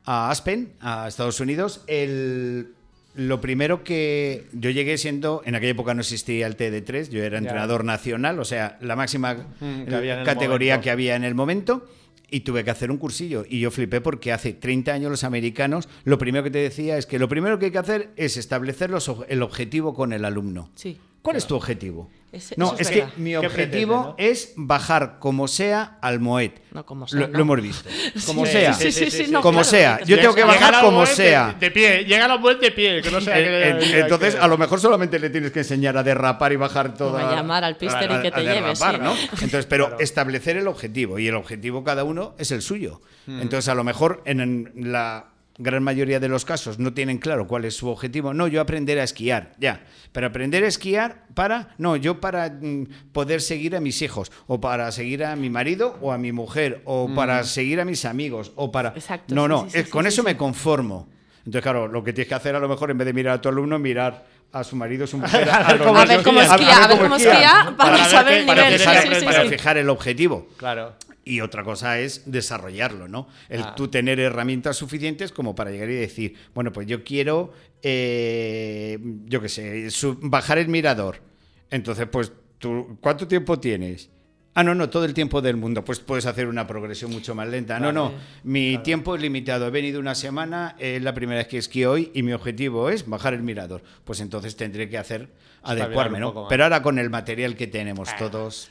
a Aspen, a Estados Unidos. El, lo primero que yo llegué siendo, en aquella época no existía el TD3, yo era entrenador nacional, o sea, la máxima Mm, que categoría momento. que había en el momento. Y tuve que hacer un cursillo. Y yo flipé porque hace 30 años los americanos, lo primero que te decía es que lo primero que hay que hacer es establecer los el objetivo con el alumno. Sí. ¿Cuál es tu objetivo? Ese- no, es que mi ¿Qué objetivo pretende, es bajar como sea al Moet. No, como sea, Lo, no. lo hemos visto. Como Sí, sea. Sí, sí, sí, no, como claro, sea. Yo tengo que bajar como de- sea. De, pie, llega la web de pie, que no sea Eh, que- eh, que- Entonces, que- a lo mejor solamente le tienes que enseñar a derrapar y bajar todo. A llamar al pister y que te lleve, sí. ¿no? Entonces, pero establecer el objetivo y el objetivo cada uno es el suyo. Mm. Entonces, a lo mejor en- en la gran mayoría de los casos no tienen claro cuál es su objetivo. No, yo aprender a esquiar, ya. Pero aprender a esquiar para, no, yo para mm, poder seguir a mis hijos, o para seguir a mi marido o a mi mujer, o Mm. para seguir a mis amigos, o para... Exacto, no, sí, no, sí, sí, es- sí, con sí, eso sí. me conformo. Entonces, claro, lo que tienes que hacer a lo mejor en vez de mirar a tu alumno, mirar a su marido, a su mujer, A ver los cómo A ver cómo esquía, a ver cómo esquía para ver saber el para nivel. fijar- Sí, sí, sí, para sí. fijar el objetivo. Claro. Y otra cosa es desarrollarlo, ¿no? El Ah. tú tener herramientas suficientes como para llegar y decir, bueno, pues yo quiero, eh, yo qué sé, bajar el mirador. Entonces, pues, tú, ¿cuánto tiempo tienes? Ah, no, no, todo el tiempo del mundo. Pues puedes hacer una progresión mucho más lenta. No, no, mi tiempo es limitado. He venido una semana, es la primera vez que esquí hoy y mi objetivo es bajar el mirador. Pues entonces tendré que hacer adecuarme, ¿no? Pero ahora con el material que tenemos Ah. todos...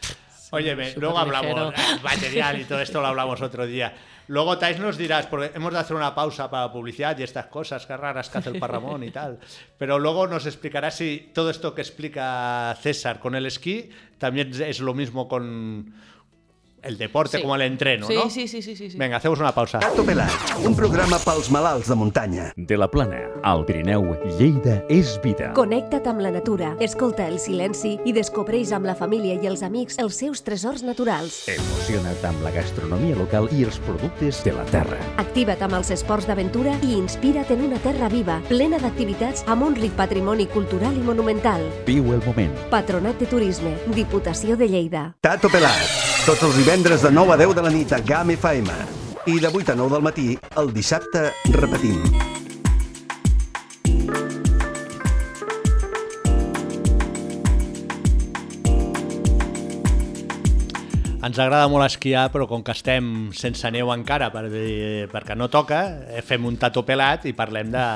Oye, luego hablamos material y todo esto lo hablamos otro día. Luego, Tais, nos dirás, porque hemos de hacer una pausa para publicidad y estas cosas que raras que hace el Parramón y tal. Pero luego nos explicará si todo esto que explica César con el esquí también es lo mismo con el deporte, Sí. como el entreno, Sí, ¿no? sí, sí, sí, sí, sí. Venga, hacemos una pausa. Tato Pelat, un programa pels malalts de muntanya. De la Plana, al Pirineu, Lleida és vida. Connecta't amb la natura, escolta el silenci i descobreix amb la família i els amics els seus tresors naturals. Emociona't amb la gastronomia local i els productes de la terra. Activa't amb els esports d'aventura i inspira't en una terra viva, plena d'activitats amb un ric patrimoni cultural i monumental. Viu el moment. Patronat de Turisme, Diputació de Lleida. Tato Pelat, tots els divendres de 9 a 10 de la nit a GAM FM. I de 8 a 9 del matí, el dissabte, repetim. Ens agrada molt esquiar, però com que estem sense neu encara per, perquè no toca, eh, fem un tato pelat i parlem de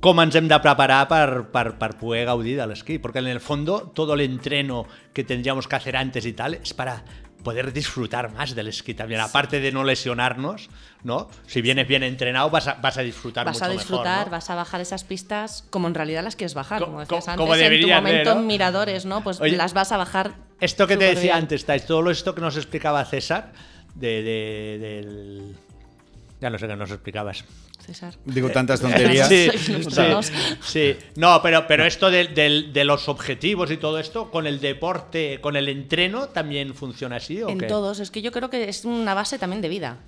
com ens hem de preparar per, per, per poder gaudir de l'esquí, porque en el fondo todo el entreno que tendríamos que hacer antes y tal es para poder disfrutar más del esquí también, aparte de no lesionarnos, ¿no? Si vienes bien entrenado vas a, vas a disfrutar Vas mucho a disfrutar, mejor, ¿no? vas a bajar esas pistas como en realidad las quieres bajar, Co- como co- decías como antes, en tu momento ¿no? en miradores, ¿no? Pues Oye, las vas a bajar. Esto que te decía antes, Tais, todo esto que nos explicaba César, de, de- del... Ya no sé qué nos explicabas. César. Digo tantas tonterías. Sí, sí, sí. No, pero, pero esto del- del- de, los objetivos y todo esto, con el deporte, con el entreno, también funciona así, ¿o En qué? todos, es que yo creo que es una base también de vida.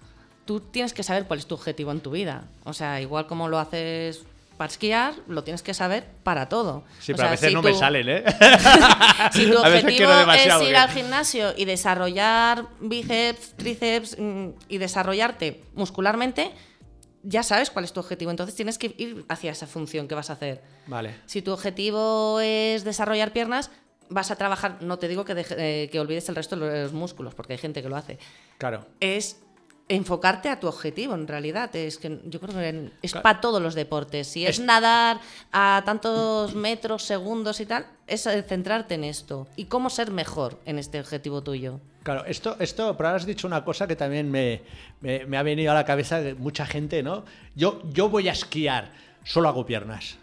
Tú tienes que saber cuál es tu objetivo en tu vida. O sea, igual como lo haces para esquiar, lo tienes que saber para todo. Sí, O pero a veces si no me salen, ¿eh? Si tu objetivo es ir ¿qué? al gimnasio y desarrollar bíceps, tríceps mm, y desarrollarte muscularmente, ya sabes cuál es tu objetivo. Entonces tienes que ir hacia esa función que vas a hacer. Vale. Si tu objetivo es desarrollar piernas, vas a trabajar, no te digo que, deje- eh, que olvides el resto de los músculos, porque hay gente que lo hace. Claro. Es enfocarte a tu objetivo, en realidad. Es que yo creo que es Claro. para todos los deportes. Si es, Es- nadar a tantos metros, segundos y tal, es eh, centrarte en esto. Y cómo ser mejor en este objetivo tuyo. Claro, esto, esto, pero has dicho una cosa que también me, me- me ha venido a la cabeza de mucha gente, ¿no? Yo, yo voy a esquiar, solo hago piernas.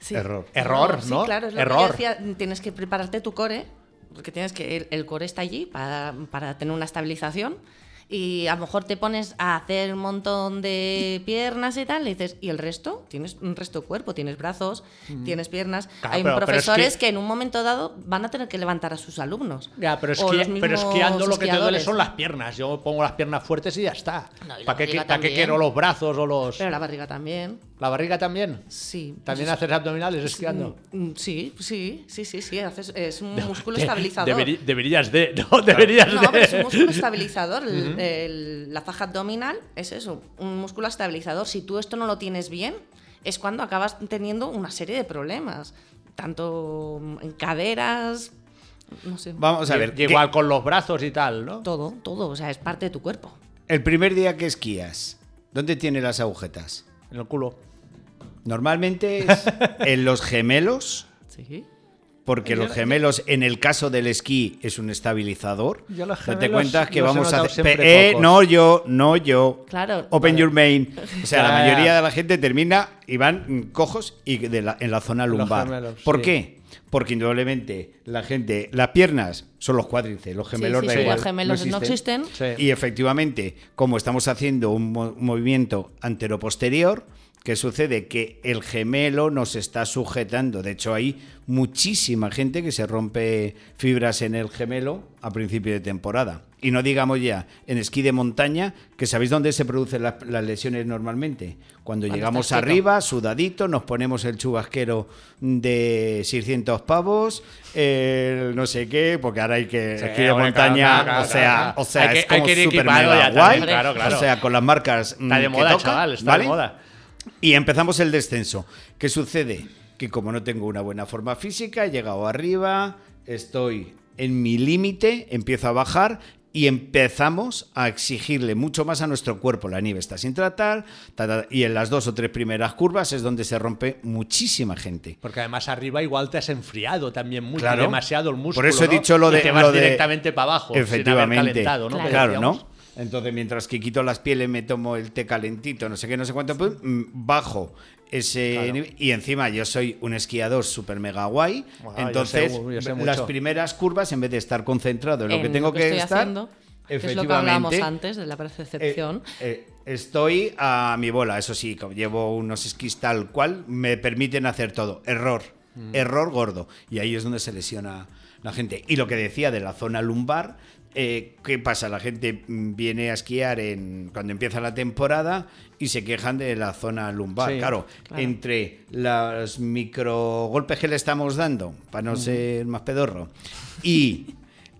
Sí. Error. Error, Sí, ¿no? claro, es lo Error. que yo decía. Tienes que prepararte tu core, porque tienes que. El, el core está allí para, para tener una estabilización. Y a lo mejor te pones a hacer un montón de piernas y tal, y dices, ¿y el resto? Tienes un resto de cuerpo, tienes brazos, tienes piernas. Claro, Hay pero- pero es profesores que- que... en un momento dado van a tener que levantar a sus alumnos. Ya, pero, O esqui- los pero esquiando lo que te duele son las piernas. Yo pongo las piernas fuertes y ya está. No, ¿Para qué, para qué quiero los brazos o los... Pero la barriga también. ¿La barriga también? Sí. ¿También Pues haces abdominales esquiando? Mm, Sí, sí, sí, sí, sí. haces- es un músculo De- estabilizador. deberi- deberías de, no, deberías No, de. pero es un músculo estabilizador. El- el- la faja abdominal es eso, un músculo estabilizador. Si tú esto no lo tienes bien, es cuando acabas teniendo una serie de problemas. Tanto en caderas, no sé. Vamos a ver. ¿qué- Igual con los brazos y tal, ¿no? Todo, todo. O sea, es parte de tu cuerpo. El primer día que esquías, ¿dónde tiene las agujetas? En el culo. Normalmente es en los gemelos, Sí. porque los gemelos, en el caso del esquí, es un estabilizador. Yo los Date gemelos cuenta que los he vamos a hacer. Eh, no yo, no yo. Claro. Open Vale. your main. O sea, la mayoría de la gente termina y van cojos y de la- en la zona Los lumbar. gemelos, ¿Por sí. qué? Porque indudablemente la gente, las piernas son los cuádriceps, los gemelos sí, da sí, igual. los gemelos no existen. Sí. Y efectivamente, como estamos haciendo un, mo- un movimiento anteroposterior, ¿qué sucede? Que el gemelo nos está sujetando. De hecho, hay muchísima gente que se rompe fibras en el gemelo a principio de temporada. Y no digamos ya en esquí de montaña, que sabéis dónde se producen las, las lesiones normalmente. Cuando, Cuando llegamos arriba, sudadito, nos ponemos el chubasquero de 600 pavos, el no sé qué, porque ahora hay que Sí, esquí de montaña, claro, claro, o sea, claro. o sea, Hay es como que mega ya guay. también, claro, claro. O sea, con las marcas mm, Está de que moda, tocan, chaval, está ¿vale? de moda. Y empezamos el descenso. ¿Qué sucede? Que como no tengo una buena forma física, he llegado arriba, estoy en mi límite, empiezo a bajar y empezamos a exigirle mucho más a nuestro cuerpo. La nieve está sin tratar ta, ta, y en las dos o tres primeras curvas es donde se rompe muchísima gente. Porque además arriba igual te has enfriado también mucho, Claro. demasiado el músculo. Por eso he ¿no? dicho lo Y de- te vas lo de- directamente para abajo. Efectivamente. Sin haber calentado, ¿no? Claro. ¿no? Entonces, mientras que quito las pieles, me tomo el té calentito, no sé qué, no sé cuánto, pues, mm, bajo ese Claro. nivel. Y encima yo soy un esquiador súper mega guay. Guau, yo entonces, sé- yo sé las primeras curvas, en vez de estar concentrado en lo que En tengo que, estoy estar, haciendo, que es lo que hablábamos efectivamente, antes de la eh, percepción. eh, estoy a mi bola, eso sí, como llevo unos esquís tal cual, me permiten hacer todo. Error, Mm. error gordo. Y ahí es donde se lesiona la gente. Y lo que decía de la zona lumbar, eh, ¿qué pasa? La gente viene a esquiar en, cuando empieza la temporada y se quejan de la zona lumbar. Sí, claro, claro. entre los micro golpes que le estamos dando, para no ser más pedorro, y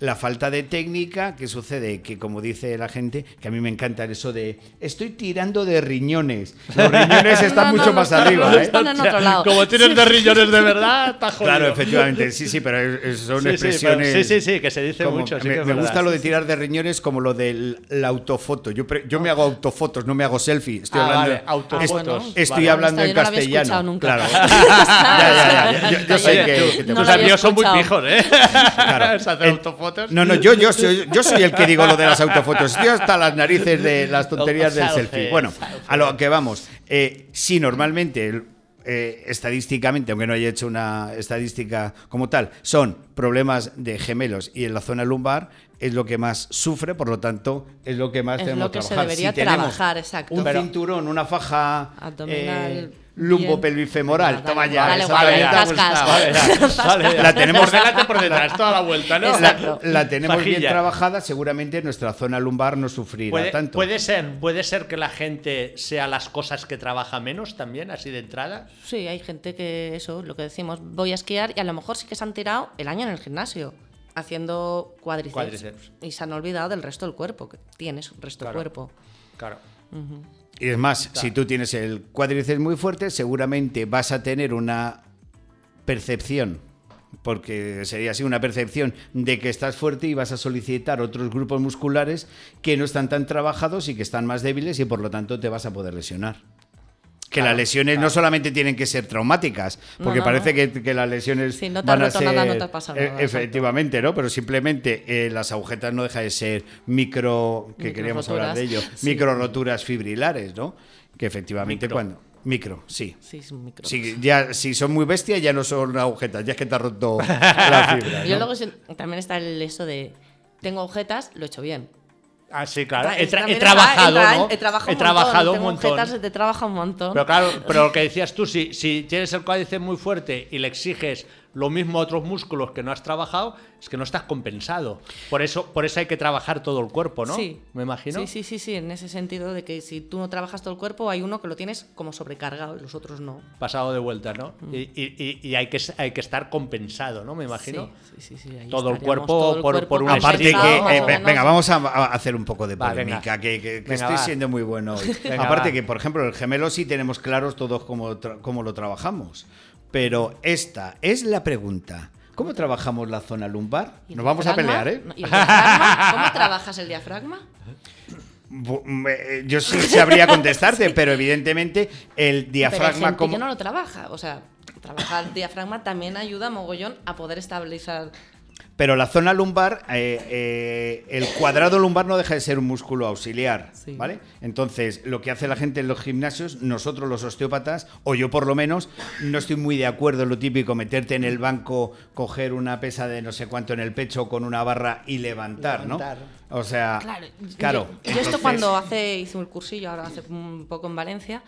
la falta de técnica, que sucede que, como dice la gente, que a mí me encanta eso de estoy tirando de riñones. Los riñones están No, no, mucho no, más no, arriba, no, ¿eh? en otro lado. Como tienes de riñones de verdad, está jodido. Claro, efectivamente, sí, sí, pero son Sí, sí, expresiones. pero- sí, sí, sí, que se dice como- mucho, sí me que gusta lo de tirar de riñones como lo de la autofoto. Yo, pre- yo me hago autofotos, no me hago selfie. Estoy Ah, hablando, vale, autofotos. bueno. Estoy Vale. hablando en castellano. escuchado nunca. Claro. ya, ya, ya. Yo, yo sé que, te tus amigos son muy pijos, ¿eh? Claro. Se autofotos. No, no, yo, yo, soy, yo soy el que digo lo de las autofotos. Estoy hasta las narices de las tonterías del Selfie, selfie. Bueno, a lo que vamos. Eh, sí, normalmente, eh, estadísticamente, aunque no haya hecho una estadística como tal, son problemas de gemelos y en la zona lumbar es lo que más sufre, por lo tanto, es lo que más Es tenemos lo que que se trabajar. debería si tenemos trabajar, exacto. Un Pero- cinturón, una faja Abdominal, eh, bien. lumbo-pelvifemoral. Dale, Toma ya. dale, esa guay, también te ha cascas. gustado. Vale, ya, vale, ya. La tenemos- por delante por detrás, toda la vuelta, ¿no? La, la tenemos bien trabajada, seguramente nuestra zona lumbar no sufrirá Puede, tanto. puede ser, puede ser que la gente sea las cosas que trabaja menos también, así de entrada. Sí, hay gente que eso, lo que decimos, voy a esquiar y a lo mejor sí que se han tirado el año en el gimnasio haciendo cuádriceps, Cuádriceps. y se han olvidado del resto del cuerpo, que tienes un resto Claro. del cuerpo. Claro. Y es más, si tú tienes el cuádriceps muy fuerte, seguramente vas a tener una percepción, porque sería así una percepción de que estás fuerte y vas a solicitar otros grupos musculares que no están tan trabajados y que están más débiles y por lo tanto te vas a poder lesionar. Que Claro, las lesiones no solamente tienen que ser traumáticas, porque no, parece no. Que, que las lesiones Si no te van a ser nada, no te eh, nada, efectivamente, ¿no? Pero simplemente eh, las agujetas no deja de ser micro, que Micro queríamos hablar de ello, sí. micro roturas fibrilares, ¿no? Que efectivamente Micro. cuando micro, sí. Sí, es un micro. Sí, ya, si son muy bestias ya no son agujetas, ya es que te ha roto la fibra. Yo luego también está el eso de tengo agujetas, lo he hecho bien. Ah, sí, claro. He, tra- he trabajado, ¿no? He trabajado He trabajado un montón. Tengo agujetas, te trabaja un montón. Pero claro, pero lo que decías tú, si, si tienes el cuádriceps muy fuerte y le exiges lo mismo a otros músculos que no has trabajado, es que no estás compensado. Por eso, por eso hay que trabajar todo el cuerpo, ¿no? Sí. Me imagino. Sí, sí, sí, sí, en ese sentido de que si tú no trabajas todo el cuerpo, hay uno que lo tienes como sobrecargado y los otros no. Pasado de vuelta, ¿no? Mm. Y, y- hay, que, hay que estar compensado, ¿no? Me imagino. Sí, sí, sí, sí, ahí Todo el cuerpo todo el por- cuerpo por un Aparte que, eh, venga, vamos a, a hacer un poco de polémica, que, que- que Venga, estoy va. siendo muy bueno hoy. Venga, Aparte va. que, por ejemplo, el gemelo sí tenemos claros todos cómo, tra- cómo lo trabajamos. Pero esta es la pregunta. ¿Cómo trabajamos la zona lumbar? ¿Y el Nos vamos a pelear, ¿eh? ¿Y el diafragma? ¿Cómo trabajas el diafragma? Me- Yo sí sabría contestarte, pero evidentemente el Pero hay diafragma gente como... que no lo trabaja. O sea, trabajar el diafragma también ayuda mogollón a poder estabilizar. Pero la zona lumbar, eh, eh, el cuadrado lumbar no deja de ser un músculo auxiliar, Sí. ¿vale? Entonces, lo que hace la gente en los gimnasios, nosotros los osteópatas, o yo por lo menos, no estoy muy de acuerdo en lo típico, meterte en el banco, coger una pesa de no sé cuánto en el pecho con una barra y levantar, Levantar. ¿no? O sea, Claro, claro. Yo, yo esto cuando hace, hice un cursillo, ahora hace un poco en Valencia,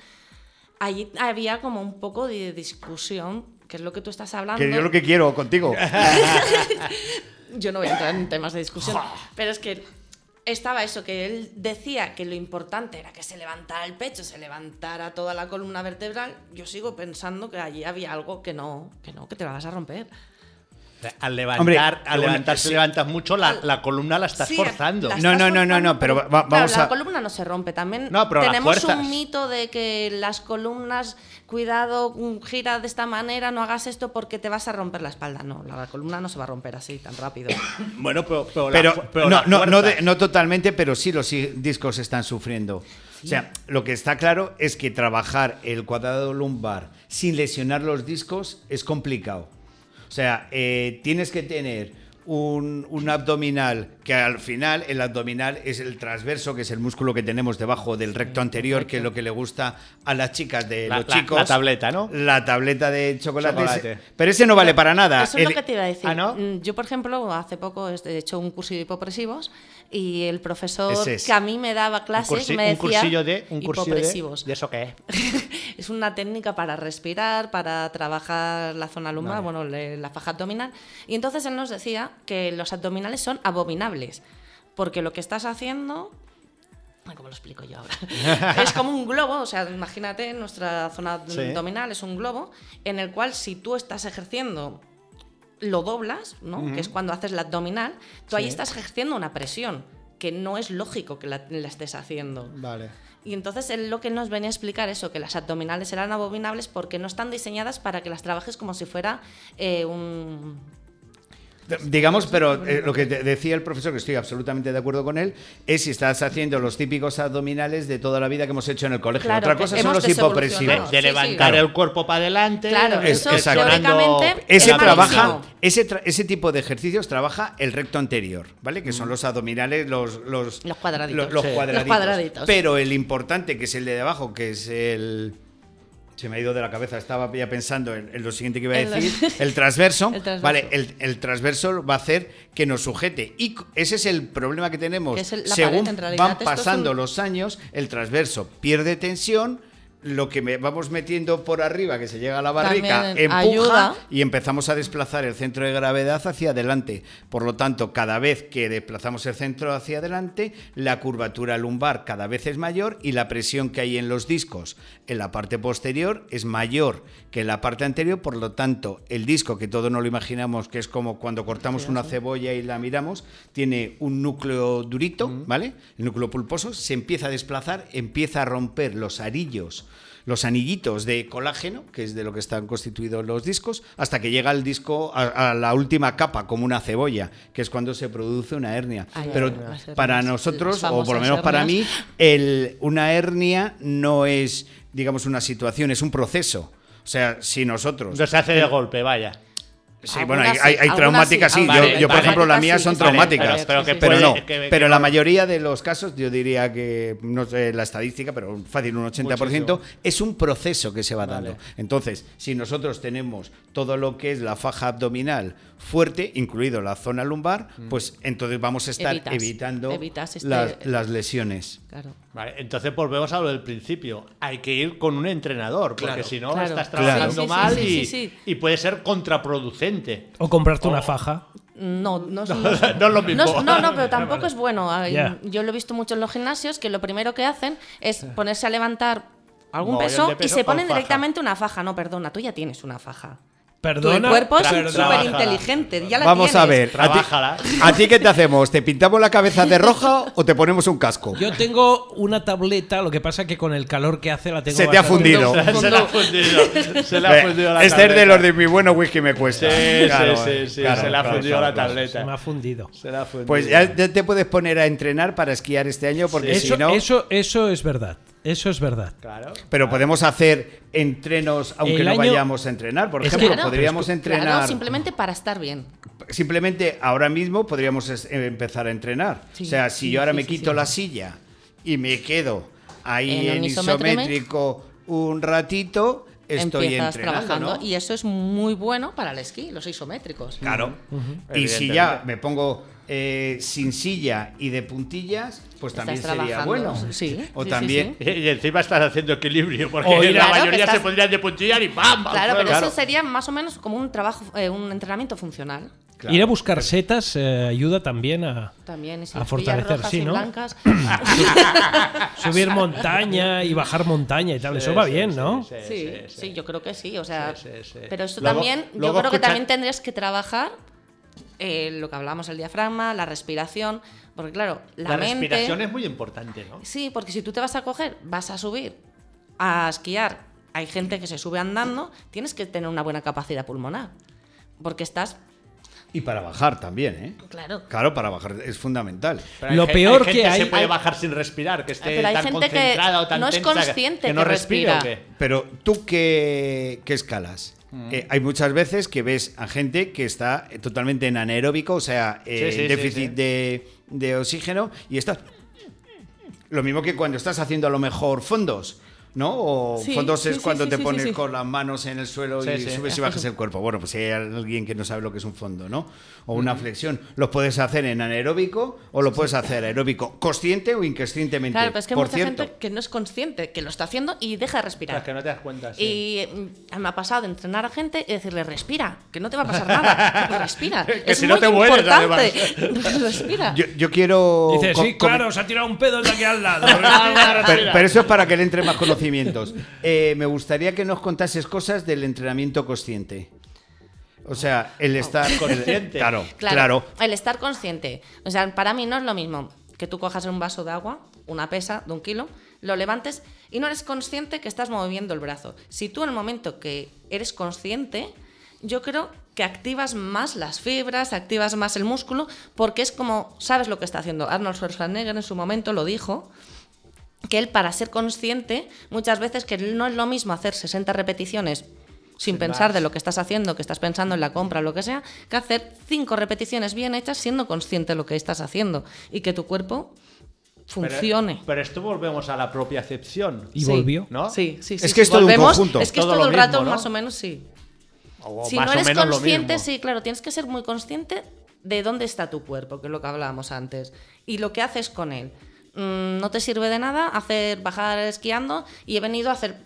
allí había como un poco de discusión, que es lo que tú estás hablando. Que yo lo que quiero contigo. Yo no voy a entrar en temas de discusión, pero es que estaba eso, que él decía que lo importante era que se levantara el pecho, se levantara toda la columna vertebral. Yo sigo pensando que allí había algo que no, que no, que te la vas a romper. Al levantar, Hombre, al bueno, levantar si sí. levantas mucho, la, la columna la estás Sí, forzando. la No, estás no, no, no, forzando, no, pero va- claro, vamos la a- columna no se rompe. También No, pero tenemos un mito de que las columnas, cuidado, mm, gira de esta manera, no hagas esto porque te vas a romper la espalda. No, la columna no se va a romper así tan rápido. Bueno, pero, pero, la Pero, no, no, no, fuerzas. de- no totalmente, pero sí los discos están sufriendo. O sea, lo que está claro es que trabajar el cuadrado lumbar sin lesionar los discos es complicado. O sea, eh, tienes que tener un, un abdominal que al final el abdominal es el transverso, que es el músculo que tenemos debajo del recto anterior, que es lo que le gusta a las chicas de La- los la- chicos. la tableta, ¿no? La tableta de chocolate. Chocolate. Pero ese no vale para nada. Eso es lo que te iba a decir. ¿Ah, no? Mm, Yo, por ejemplo, hace poco he hecho un cursillo de hipopresivos y el profesor es. que a mí me daba Un, clases me un decía cursillo de. Un cursillo de, hipopresivos. ¿De eso qué? es una técnica para respirar, para trabajar la zona lumbar, bueno, la faja abdominal. Y entonces él nos decía que los abdominales son abominables, porque lo que estás haciendo... ¿Cómo lo explico yo ahora? es como un globo, o sea, imagínate, nuestra zona Sí. abdominal es un globo en el cual si tú estás ejerciendo lo doblas, ¿no? Que es cuando haces la abdominal, tú ahí estás ejerciendo una presión que no es lógico que la, la estés haciendo. Vale. Y entonces él lo que nos venía a explicar eso, que las abdominales eran abominables porque no están diseñadas para que las trabajes como si fuera eh, un... Digamos, pero eh, lo que te decía el profesor, que estoy absolutamente de acuerdo con él, es si estás haciendo los típicos abdominales de toda la vida que hemos hecho en el colegio. Claro, Otra cosa son los hipopresivos. De Sí, sí. levantar el cuerpo para adelante. Claro, Es- eso teóricamente Ese es trabaja, ese, tra- ese tipo de ejercicios trabaja el recto anterior, ¿vale? Que son los abdominales, los, los, Los cuadraditos. Los, los Sí. cuadraditos. Los cuadraditos. Pero el importante, que es el de abajo, que es el. Se me ha ido de la cabeza, estaba ya pensando en, en lo siguiente que iba a El- decir. El transverso, El transverso. Vale, el, el transverso va a hacer que nos sujete. Y ese es el problema que tenemos. Que el- Según pared, van pasando un- los años, el transverso pierde tensión. Lo que me vamos metiendo por arriba, que se llega a la También empuja ayuda. y empezamos a desplazar el centro de gravedad hacia adelante. Por lo tanto, cada vez que desplazamos el centro hacia adelante, la curvatura lumbar cada vez es mayor y la presión que hay en los discos en la parte posterior es mayor que en la parte anterior. Por lo tanto, el disco, que todos no lo imaginamos, que es como cuando cortamos una cebolla y la miramos, tiene un núcleo durito, ¿vale? El núcleo pulposo se empieza a desplazar, empieza a romper los arillos los anillitos de colágeno, que es de lo que están constituidos los discos, hasta que llega el disco a, a la última capa, como una cebolla, que es cuando se produce una hernia. Ay, Pero hernias, para nosotros, o por lo menos para mí, el, una hernia no es, digamos, una situación, es un proceso. Sea, si nosotros... No se hace de golpe, vaya. Sí, bueno, hay, traumáticas, sí. sí, Yo, por ejemplo, las mías sí, son traumáticas. pero- pero que pero puede- no. que- que pero la mayoría de los casos, yo diría que, no sé la estadística, pero fácil, un 80%, es un proceso que se va dando. Entonces, si nosotros tenemos todo lo que es la faja abdominal fuerte, incluido la zona lumbar, pues entonces vamos a estar Evitas- evitando evitas este- las, las lesiones. Claro. Vale, entonces volvemos a lo del principio. Hay que ir con un entrenador, porque Claro. si no Claro. estás trabajando Sí, sí, sí, mal sí, y, sí, sí. y puede ser contraproducente. O comprarte una faja. No, no, es- No es lo mismo. No, es- no, no, pero tampoco es bueno. Ya. Yo lo he visto mucho en los gimnasios que lo primero que hacen es ponerse a levantar algún peso, y se ponen faja. directamente una faja. No, perdona, tú ya tienes una faja. Perdona. tu cuerpo es súper inteligente. Ya la Vamos a tienes. ver, ¿a ti. ¿a ti qué te hacemos? ¿Te pintamos la cabeza de roja o te ponemos un casco? Yo tengo una tableta, lo que pasa que con el calor que hace la tengo Se te ha fundido. se le ha fundido. Se le ha fundido la este es de los de mi bueno whisky me cuesta. Sí, Claro, sí, sí, sí, claro, se le ha claro, fundido claro, la tableta. Se me ha fundido. Se le ha fundido. Pues ya te puedes poner a entrenar para esquiar este año porque si no... eso, eso es verdad. Eso es verdad. Claro. Pero podemos hacer entrenos aunque no vayamos a entrenar. Por Es ejemplo, que- Claro, podríamos Claro, entrenar... simplemente para estar bien. Simplemente ahora mismo podríamos es- eh, empezar a entrenar. Sí, o sea, si sí, yo ahora sí, me quito sí. la silla y me quedo ahí En isométrico, un ratito, estoy Empiezas entrenando. trabajando ¿no? y eso es muy bueno para el esquí, los isométricos. Claro. Y si ya me pongo eh, sin silla y de puntillas, pues Estás también sería bueno. sí, O sí, sí, también. Y y encima estás haciendo equilibrio, porque O ir la Claro, mayoría se pondrían de puntillar y ¡pam! Claro, pero eso sería más o menos como un trabajo, eh, un entrenamiento funcional. Claro. Ir a buscar setas eh, ayuda también a También, si A las fortalecer, sí, ¿no? blancas. subir montaña y bajar montaña y tal. Eso va Sí, bien, sí, ¿no? sí, Sí, sí, yo creo que sí. O sea, Sí, sí, sí. pero esto Luego- también, yo creo que también tendrías que trabajar eh, lo que hablamos, el diafragma, la respiración, porque claro, la, La, mente. respiración es muy importante, ¿no? Sí, porque si tú te vas a coger, vas a subir a esquiar, hay gente que se sube andando, tienes que tener una buena capacidad pulmonar, porque estás, Y para bajar también, ¿eh? claro. Claro, para bajar es fundamental. Pero Lo peor hay que hay- se puede hay- bajar sin respirar, que esté Pero hay tan gente que concentrada o tan no es consciente que, no que respira o respira. qué. Pero tú qué, qué escalas? Mm. Eh, hay muchas veces que ves a gente que está totalmente en anaeróbico, o sea, eh, Sí, sí, en sí, déficit sí. De, de oxígeno, y está. Lo mismo que cuando estás haciendo a lo mejor fondos. ¿No? O Sí, fondos sí, es sí, cuando sí, te sí, pones sí, sí. con las manos en el suelo Sí, y sí. subes y bajas el cuerpo. Bueno, pues si hay alguien que no sabe lo que es un fondo, ¿no? O una flexión. Lo puedes hacer en anaeróbico o lo puedes hacer aeróbico consciente o inconscientemente. Claro, pero es que hay Por mucha cierto, gente que no es consciente, que lo está haciendo y deja de respirar. Es que no te das cuenta. sí. Y mm, me ha pasado de entrenar a gente y decirle, respira, que no te va a pasar nada. respira. Que es si no muy te mueres, importante. respira. yo, yo quiero. Dice, sí, claro, se ha tirado un pedo de aquí al lado. Pero, pero eso es para que le entre más conocimientos. Eh, me gustaría que nos contases cosas del entrenamiento consciente. O sea, el estar Consciente. claro, Claro, claro. El estar consciente. O sea, para mí no es lo mismo que tú cojas un vaso de agua, una pesa de un kilo, lo levantes y no eres consciente que estás moviendo el brazo. Si tú en el momento que eres consciente, yo creo que activas más las fibras, activas más el músculo, porque es como, sabes lo que está haciendo. Arnold Schwarzenegger en su momento lo dijo, que él para ser consciente, muchas veces que no es lo mismo hacer 60 repeticiones sin pensar de lo que estás haciendo, que estás pensando en la compra o lo que sea, que hacer cinco repeticiones bien hechas siendo consciente de lo que estás haciendo y que tu cuerpo funcione. Pero, esto volvemos a la propia acepción. Y Sí. volvió. ¿No? Sí, sí, sí. Es sí, que es todo un conjunto. Es que es Todo el rato mismo, ¿no? más o menos, sí. O si más no o eres menos consciente, sí, claro, tienes que ser muy consciente de dónde está tu cuerpo, que es lo que hablábamos antes, y lo que haces con él. Mm, no te sirve de nada hacer bajar esquiando y he venido a hacer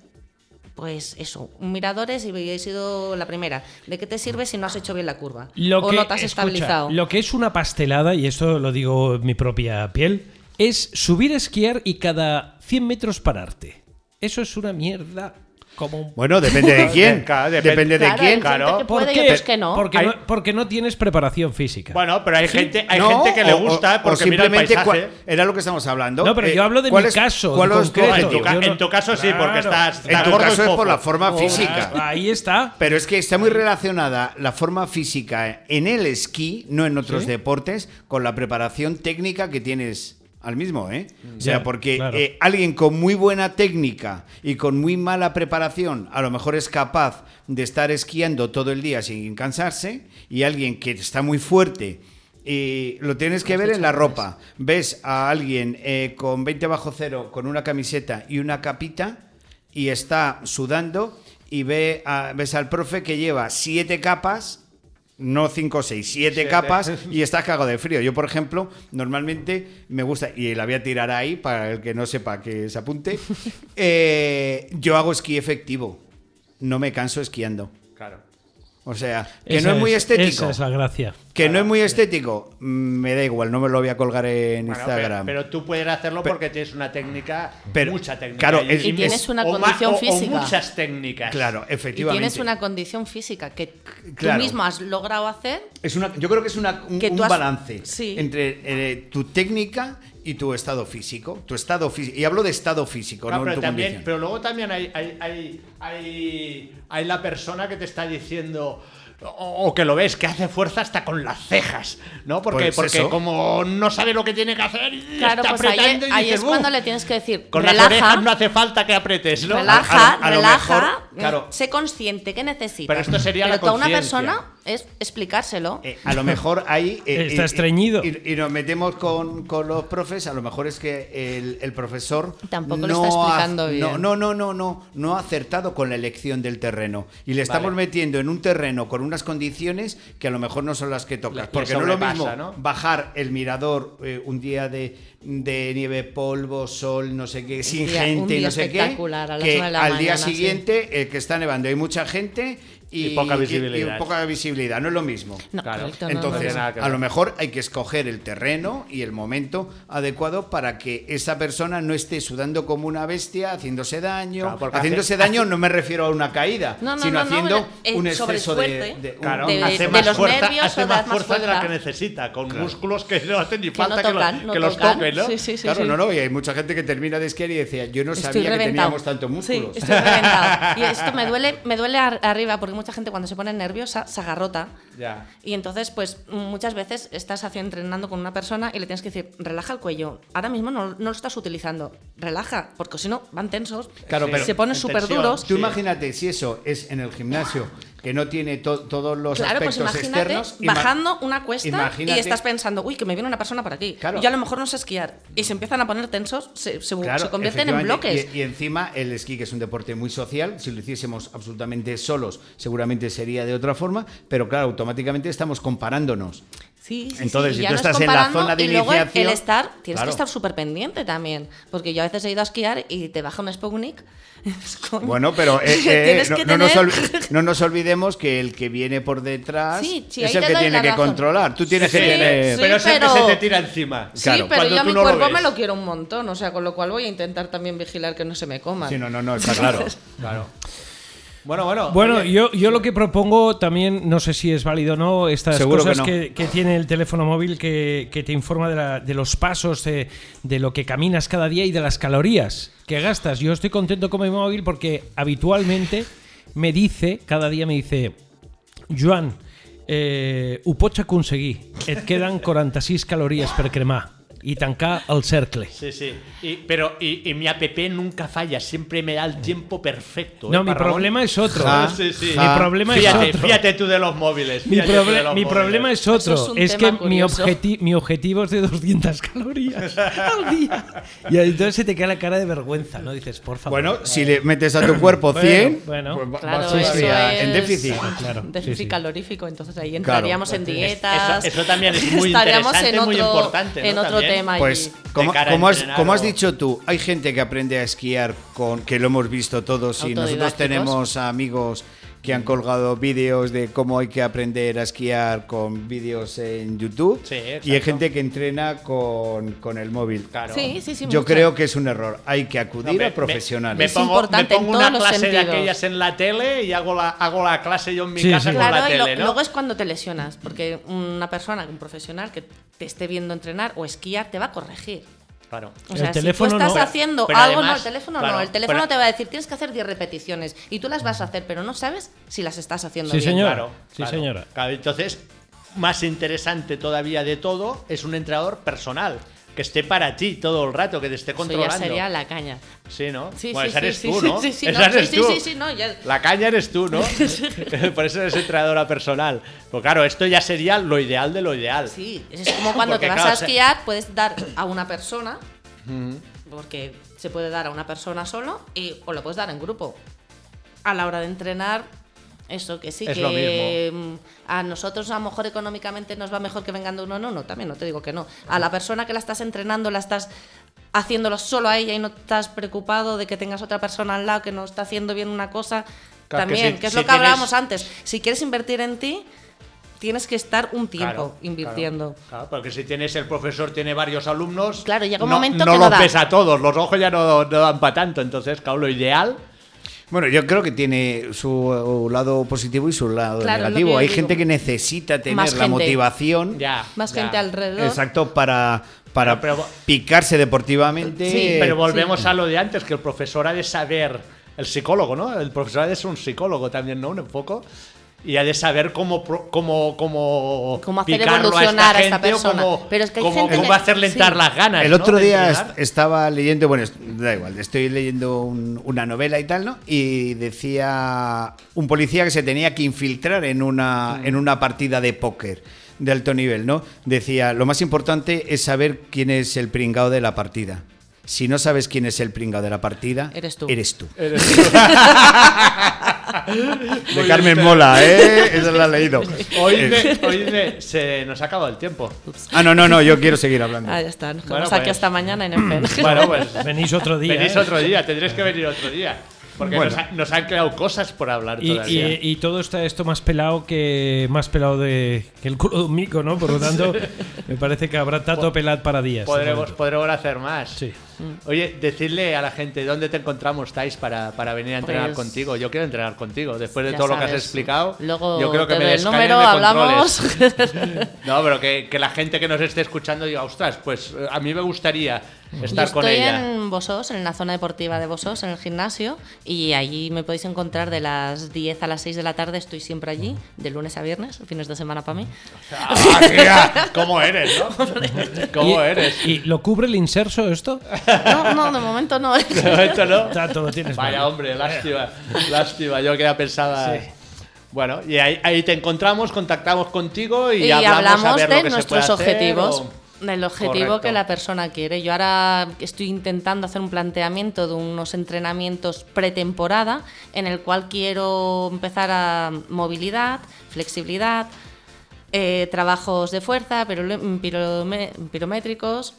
pues eso, miradores y he sido la primera. ¿De qué te sirve si no has hecho bien la curva? Lo o que, no te has escucha, estabilizado. Lo que es una pastelada, y esto lo digo en mi propia piel, es subir a esquiar y cada 100 metros pararte. Eso es una mierda como un Bueno, depende de quién. Claro, depende- de quién. claro. que ¿Por puede y qué? otros que no. Porque, Hay- no, porque no tienes preparación física. Bueno, pero hay gente, hay No, gente que le gusta o- porque o mira el simplemente era lo que estamos hablando. No, pero Eh, yo hablo de ¿cuál mi es- caso, ¿Cuál en es tu concreto. en, tu, objetivo? ca- no- en tu caso sí, porque Claro. estás, En tu caso es por la forma Oh, física. Ahí está. Pero es que está muy relacionada la forma física en el esquí, no en otros ¿Sí? deportes, con la preparación técnica que tienes al mismo, ¿eh? O sea, Ya, porque claro. eh, alguien con muy buena técnica y con muy mala preparación a lo mejor es capaz de estar esquiando todo el día sin cansarse y alguien que está muy fuerte y lo tienes que ver en la ropa. Ves a alguien eh, con 20 bajo cero, con una camiseta y una capita y está sudando y ve a- ves al profe que lleva siete capas, no cinco o seis, siete, Siete. capas y está cagado de frío. Yo, por ejemplo, normalmente me gusta, y la voy a tirar ahí para el que no sepa que se apunte, eh, yo hago esquí efectivo, no me canso esquiando. Claro. O sea, que Esa no es muy es- estético. Esa es la gracia. Que no es muy estético, me da igual, no me lo voy a colgar en Bueno, Instagram. pero, pero tú puedes hacerlo porque tienes una técnica, Pero- mucha técnica. claro, y, es- Y tienes una o condición o- o física. muchas técnicas. Claro, Y efectivamente. tienes una condición física que Claro. tú mismo has logrado hacer. Es una, yo creo que es una, un, Que tú un has- balance Sí. entre eh, tu técnica y tu estado físico. Tu estado físico. Y hablo de estado físico, Claro, no pero, tu también, condición. pero luego también hay, hay, hay, hay, hay la persona que te está diciendo. O, o que lo ves, que hace fuerza hasta con las cejas, ¿no? Porque, Pues porque eso. como no sabe lo que tiene que hacer, y Claro, está pues ahí, apretando y ahí dices, es cuando le tienes que decir, Con las relaja, orejas no hace falta que apretes, ¿no? relaja, A- a lo- a lo relaja, mejor, claro. sé consciente, ¿qué necesitas? Pero esto sería Pero la tú a una persona es explicárselo. Eh, a lo mejor ahí. eh, Está eh, estreñido. Y, y nos metemos con, con los profes. A lo mejor es que el, el profesor. Tampoco lo no está ha- explicando bien. No, no, no, no, no. No ha acertado con la elección del terreno. Y le estamos Vale. metiendo en un terreno con unas condiciones que a lo mejor no son las que tocas. Le- le porque no es lo mismo ¿no? bajar el mirador eh, un día de, de nieve, polvo, sol, no sé qué, sin día- un gente, día no sé qué. espectacular, a las Que nueve de la al día sí. siguiente, el que está nevando, hay mucha gente. Y, Y poca y- y visibilidad. poca visibilidad, no es lo mismo. No, Claro. correcto, no, no, Entonces, que a lo mejor hay que escoger el terreno y el momento adecuado para que esa persona no esté sudando como una bestia, haciéndose daño. Claro, haciéndose hace- daño hace- no me refiero a una caída, No, no, sino no, no, haciendo el- un exceso de, de- un- Claro, de- hace de más los fuerza, nervios hace o más más fuerza de la que fuerza. necesita, con músculos que no hacen ni Que no falta que, lo- tocan, no que los tocan. toquen, ¿no? Sí, sí, sí, Claro, sí. no, no, y hay mucha gente que termina de esquiar y decía, yo no Estoy sabía que teníamos tanto músculos. Estoy reventado. Y esto me duele, me duele ar- arriba porque mucha gente cuando se pone nerviosa se agarrota. Ya. Y entonces, pues muchas veces estás haciendo, entrenando con una persona y le tienes que decir, relaja el cuello. Ahora mismo no, no lo estás utilizando. Relaja, porque si no, van tensos. Claro, pero se ponen en súper duros. Tú Sí. imagínate si eso es en el gimnasio, que no tiene to- todos los Claro, pues aspectos externos. bajando una cuesta imagínate- y estás pensando, uy, que me viene una persona por aquí. Claro. Yo a lo mejor no sé esquiar. Y se empiezan a poner tensos, se, se- Claro, se convierten en bloques. Y, y encima el esquí, que es un deporte muy social, si lo hiciésemos absolutamente solos, seguramente sería de otra forma, pero claro, automáticamente estamos comparándonos. Sí, sí, Entonces, sí, si tú estás en la zona de y luego el- iniciación, el estar, tienes claro. que estar súper pendiente también. Porque yo a veces he ido a esquiar y te baja un Sputnik. Bueno, pero eh, eh, no, no nos no nos olvidemos que el que viene por detrás Sí, sí, es el que tiene que razón. controlar. Tú tienes que Sí, tener... sí. pero es el que pero- se te tira encima. Sí, Claro, pero cuando yo a tú mi no lo cuerpo me ves. lo quiero un montón. O sea, con lo cual voy a intentar también vigilar que no se me coma. Sí, no, no, no, está claro. Claro. Bueno, bueno. Bueno, oye, yo, yo lo que propongo también, no sé si es válido o no, estas Seguro que cosas no. que, que tiene el teléfono móvil que, que te informa de, la- de los pasos, de, de lo que caminas cada día y de las calorías que gastas. Yo estoy contento con mi móvil porque habitualmente me dice, cada día me dice, Joan, eh, ho pots aconseguir. Et queden 46 calories per cremar i tancar el cercle. Sí, sí. Y, pero y, y mi app nunca falla, siempre me da el tiempo perfecto. No, ¿eh, mi Ramón? problema es otro. Ja, Sí, sí. Mi problema fíjate, es otro. fíjate tú de los móviles. Mi, proble- los mi móviles. problema es otro. Eso es es que mi, objeti- mi objetivo es de 200 calorías al día. Y entonces se te cae la cara de vergüenza, ¿no? Dices, por favor. Bueno, si le metes a tu cuerpo 100, Bueno, pues va- Claro, vas eso es en déficit. Claro, déficit sí, sí. calorífico, entonces ahí entraríamos en Es- dietas. eso- eso también es muy interesante, en muy otro, importante, ¿no? en otro Pues, como, has, como has dicho tú, hay gente que aprende a esquiar con que lo hemos visto todos y nosotros tenemos amigos que han colgado vídeos de cómo hay que aprender a esquiar con vídeos en YouTube Sí, y hay gente que entrena con, con el móvil. Claro. Sí, sí, sí. Yo mucho. creo que es un error. Hay que No, acudir me- a profesionales. Me, pongo, me una clase de aquellas en la tele y hago la, hago la clase yo en mi Sí, casa sí. con la Claro, y lo- tele, ¿no? luego es cuando te lesionas, porque una persona, un profesional que te esté viendo entrenar o esquiar te va a corregir. Claro. O El teléfono si tú estás no. haciendo Pero algo, no, el teléfono claro, no. El teléfono pero- te va a decir, tienes que hacer 10 repeticiones y tú las vas a hacer, pero no sabes si las estás haciendo Sí, bien. señor. Claro, Sí, claro. señora. Claro, entonces, más interesante todavía de todo es un entrenador personal. Que esté para ti todo el rato, que te esté Eso controlando. ya sería la caña. Sí, ¿no? Sí, bueno, sí, esa eres sí, tú, ¿no? sí, sí, esa no, eres sí, tú. sí, sí, sí, no, ya- La caña eres tú, ¿no? Por eso eres entrenadora personal. Pues claro, esto ya sería lo ideal de lo ideal. Sí, es como cuando Porque, te vas claro, a esquiar, puedes dar a una persona, porque se puede dar a una persona solo, y, o lo puedes dar en grupo. A la hora de entrenar, eso que sí, Es que mm, a nosotros a lo mejor económicamente nos va mejor que vengan de uno, no, no, también no te digo que no. A la persona que la estás entrenando, la estás haciéndolo solo a ella y no estás preocupado de que tengas otra persona al lado que no está haciendo bien una cosa, Claro, que también, si- que es si lo que tienes- hablábamos antes. Si quieres invertir en ti, tienes que estar un tiempo Claro, invirtiendo. Claro, claro, porque si tienes el profesor tiene varios alumnos, Claro, llega un no, momento no que los no da. ves a todos, los ojos ya no, no dan para tanto, entonces, claro, lo ideal Bueno, yo creo que tiene su lado positivo y su lado Claro, negativo. Hay digo. gente que necesita tener Más la gente. motivación ya Más ya. gente alrededor. exacto para, para Pero- pero- picarse deportivamente. Sí, Pero volvemos a lo de antes, que el profesor ha de saber, el psicólogo, ¿no? El profesor ha de ser un psicólogo también, ¿no? Un poco. Y ha de saber cómo, cómo, cómo, Cómo hacer picarlo evolucionar a esta gente o persona. cómo, Pero es que hay cómo- gente cómo que- hacerle entrar sí. las ganas. El ¿no? otro día est- estaba leyendo, bueno, da igual, estoy leyendo un- una novela y tal, ¿no? Y decía un policía que se tenía que infiltrar en una, Mm. en una partida de póker de alto nivel, ¿no? Decía, lo más importante es saber quién es el pringao de la partida. Si no sabes quién es el pringao de la partida, Eres tú. Eres tú. Eres tú. De Carmen Mola, ¿eh? Esa la he leído. Oídme, oídme, se nos ha acabado el tiempo. Ah, no, no, no, yo quiero seguir hablando. Ah, ya está. Nos Bueno, quedamos aquí pues- hasta mañana en el. Bueno, pues Venís otro día. venís ¿eh? otro día, tendréis que venir otro día. Porque Bueno. nos, ha- nos han quedado cosas por hablar Y, todavía. y- y todo está esto más pelado que más pelado de, que el culo de un mico, ¿no? Por lo tanto, me parece que habrá tato pelad para días. Podremos, podremos hacer más. Sí. Oye, decirle a la gente dónde te encontramos, Tais, para, para venir a entrenar Pues- contigo. Yo quiero entrenar contigo. Después de todo lo que has explicado, Luego yo creo que me el número, de hablamos. controles. No, pero que, que la gente que nos esté escuchando diga, ostras, pues eh, a mí me gustaría estar Yo con estoy ella. en Bosos, en la zona deportiva de Bosos, en el gimnasio, y allí me podéis encontrar de las 10 a las 6 de la tarde, estoy siempre allí, de lunes a viernes, fines de semana para mí. Ah, tía, ¿Cómo eres, no? ¿Cómo ¿Y, eres? ¿Y lo cubre el inserso esto? No, no, de momento no. De momento no. Tato, lo tienes Vaya mal. hombre, lástima, lástima. Yo que ya pensaba. Bueno, y ahí, ahí te encontramos, contactamos contigo y, y hablamos, a hablamos ver lo de que se nuestros puede hacer objetivos. o- Del objetivo Correcto. que la persona quiere. Yo ahora estoy intentando hacer un planteamiento de unos entrenamientos pretemporada en el cual quiero empezar a movilidad, flexibilidad, eh, trabajos de fuerza, pirome- pirométricos,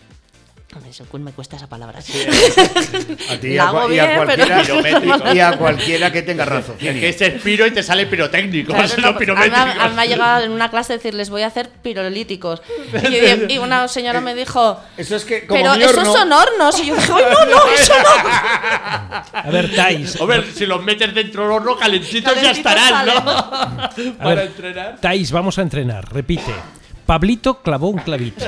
Me cuesta esa palabra. A ti y La a, cua- y a cualquiera, pero- y a cualquiera que tenga razón. Es que es el piro y te sale pirotécnico, Claro, es no, pues, a, mí, me- pirométrico. a mí me ha llegado en una clase decir, les voy a hacer pirolíticos. Y, y una señora me dijo, Eso es que como pero mi esos horno- son hornos. Y yo dije, "Ay, no, no, eso no. A ver, Tais. Hombre, si los metes dentro del horno, calentitos ya estarán, ¿no? A Para ver, entrenar. Tais, vamos a entrenar. Repite. Pablito clavó un clavito.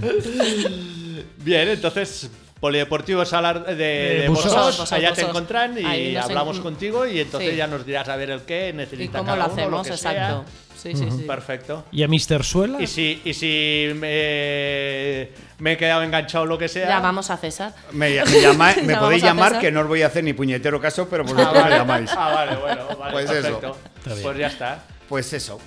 Bien, entonces, Polideportivo Salar de, de Bosos. Bosos, Bosos, allá te encontrán y hablamos en- contigo y entonces Sí. ya nos dirás a ver el qué ¿Y necesita cómo lo cada uno, hacemos? Exacto. Sí, sí, sí. Perfecto. ¿Y a Mr. Suela? Y si, y si me, me he quedado enganchado lo que sea. Llamamos a César. Me, me llama- me podéis llamar que no os voy a hacer ni puñetero caso, pero Ah, vosotros me vale. llamáis. Ah, vale, bueno, vale, Pues perfecto. Pues ya está. Pues eso.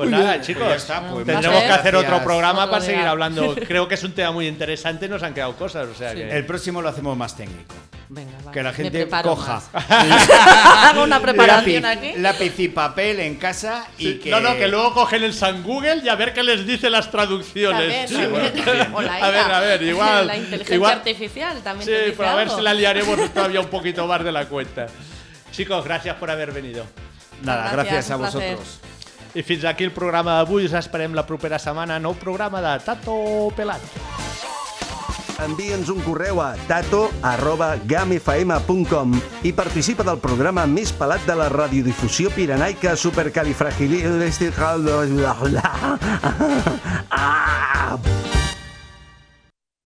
Pues Muy nada, bien, chicos, pues está, pues tendremos que hacer otro programa Otro para seguir hablando. Creo que es un tema muy interesante y nos han quedado cosas, o sea que... El próximo lo hacemos más técnico. Venga, va. Que la gente coja. Hago una preparación lápiz, aquí. lápiz y papel en casa y Sí, que... No, no, que luego cogen el San Google y a ver qué les dice las traducciones. También, también. O la A ver, a ver, igual. La inteligencia igual- artificial también Sí, te dice pero a ver algo. si la liaremos todavía un poquito más de la cuenta. Chicos, gracias por haber venido. Nada, Gracias, gracias, a vosotros. I fins aquí el programa d'avui. Us esperem la propera setmana. Nou programa de Tato Pelat. Envia'ns un correu a tato arroba gamefm.com i participa del programa més pelat de la radiodifusió pirenaica supercalifragilística... Ah!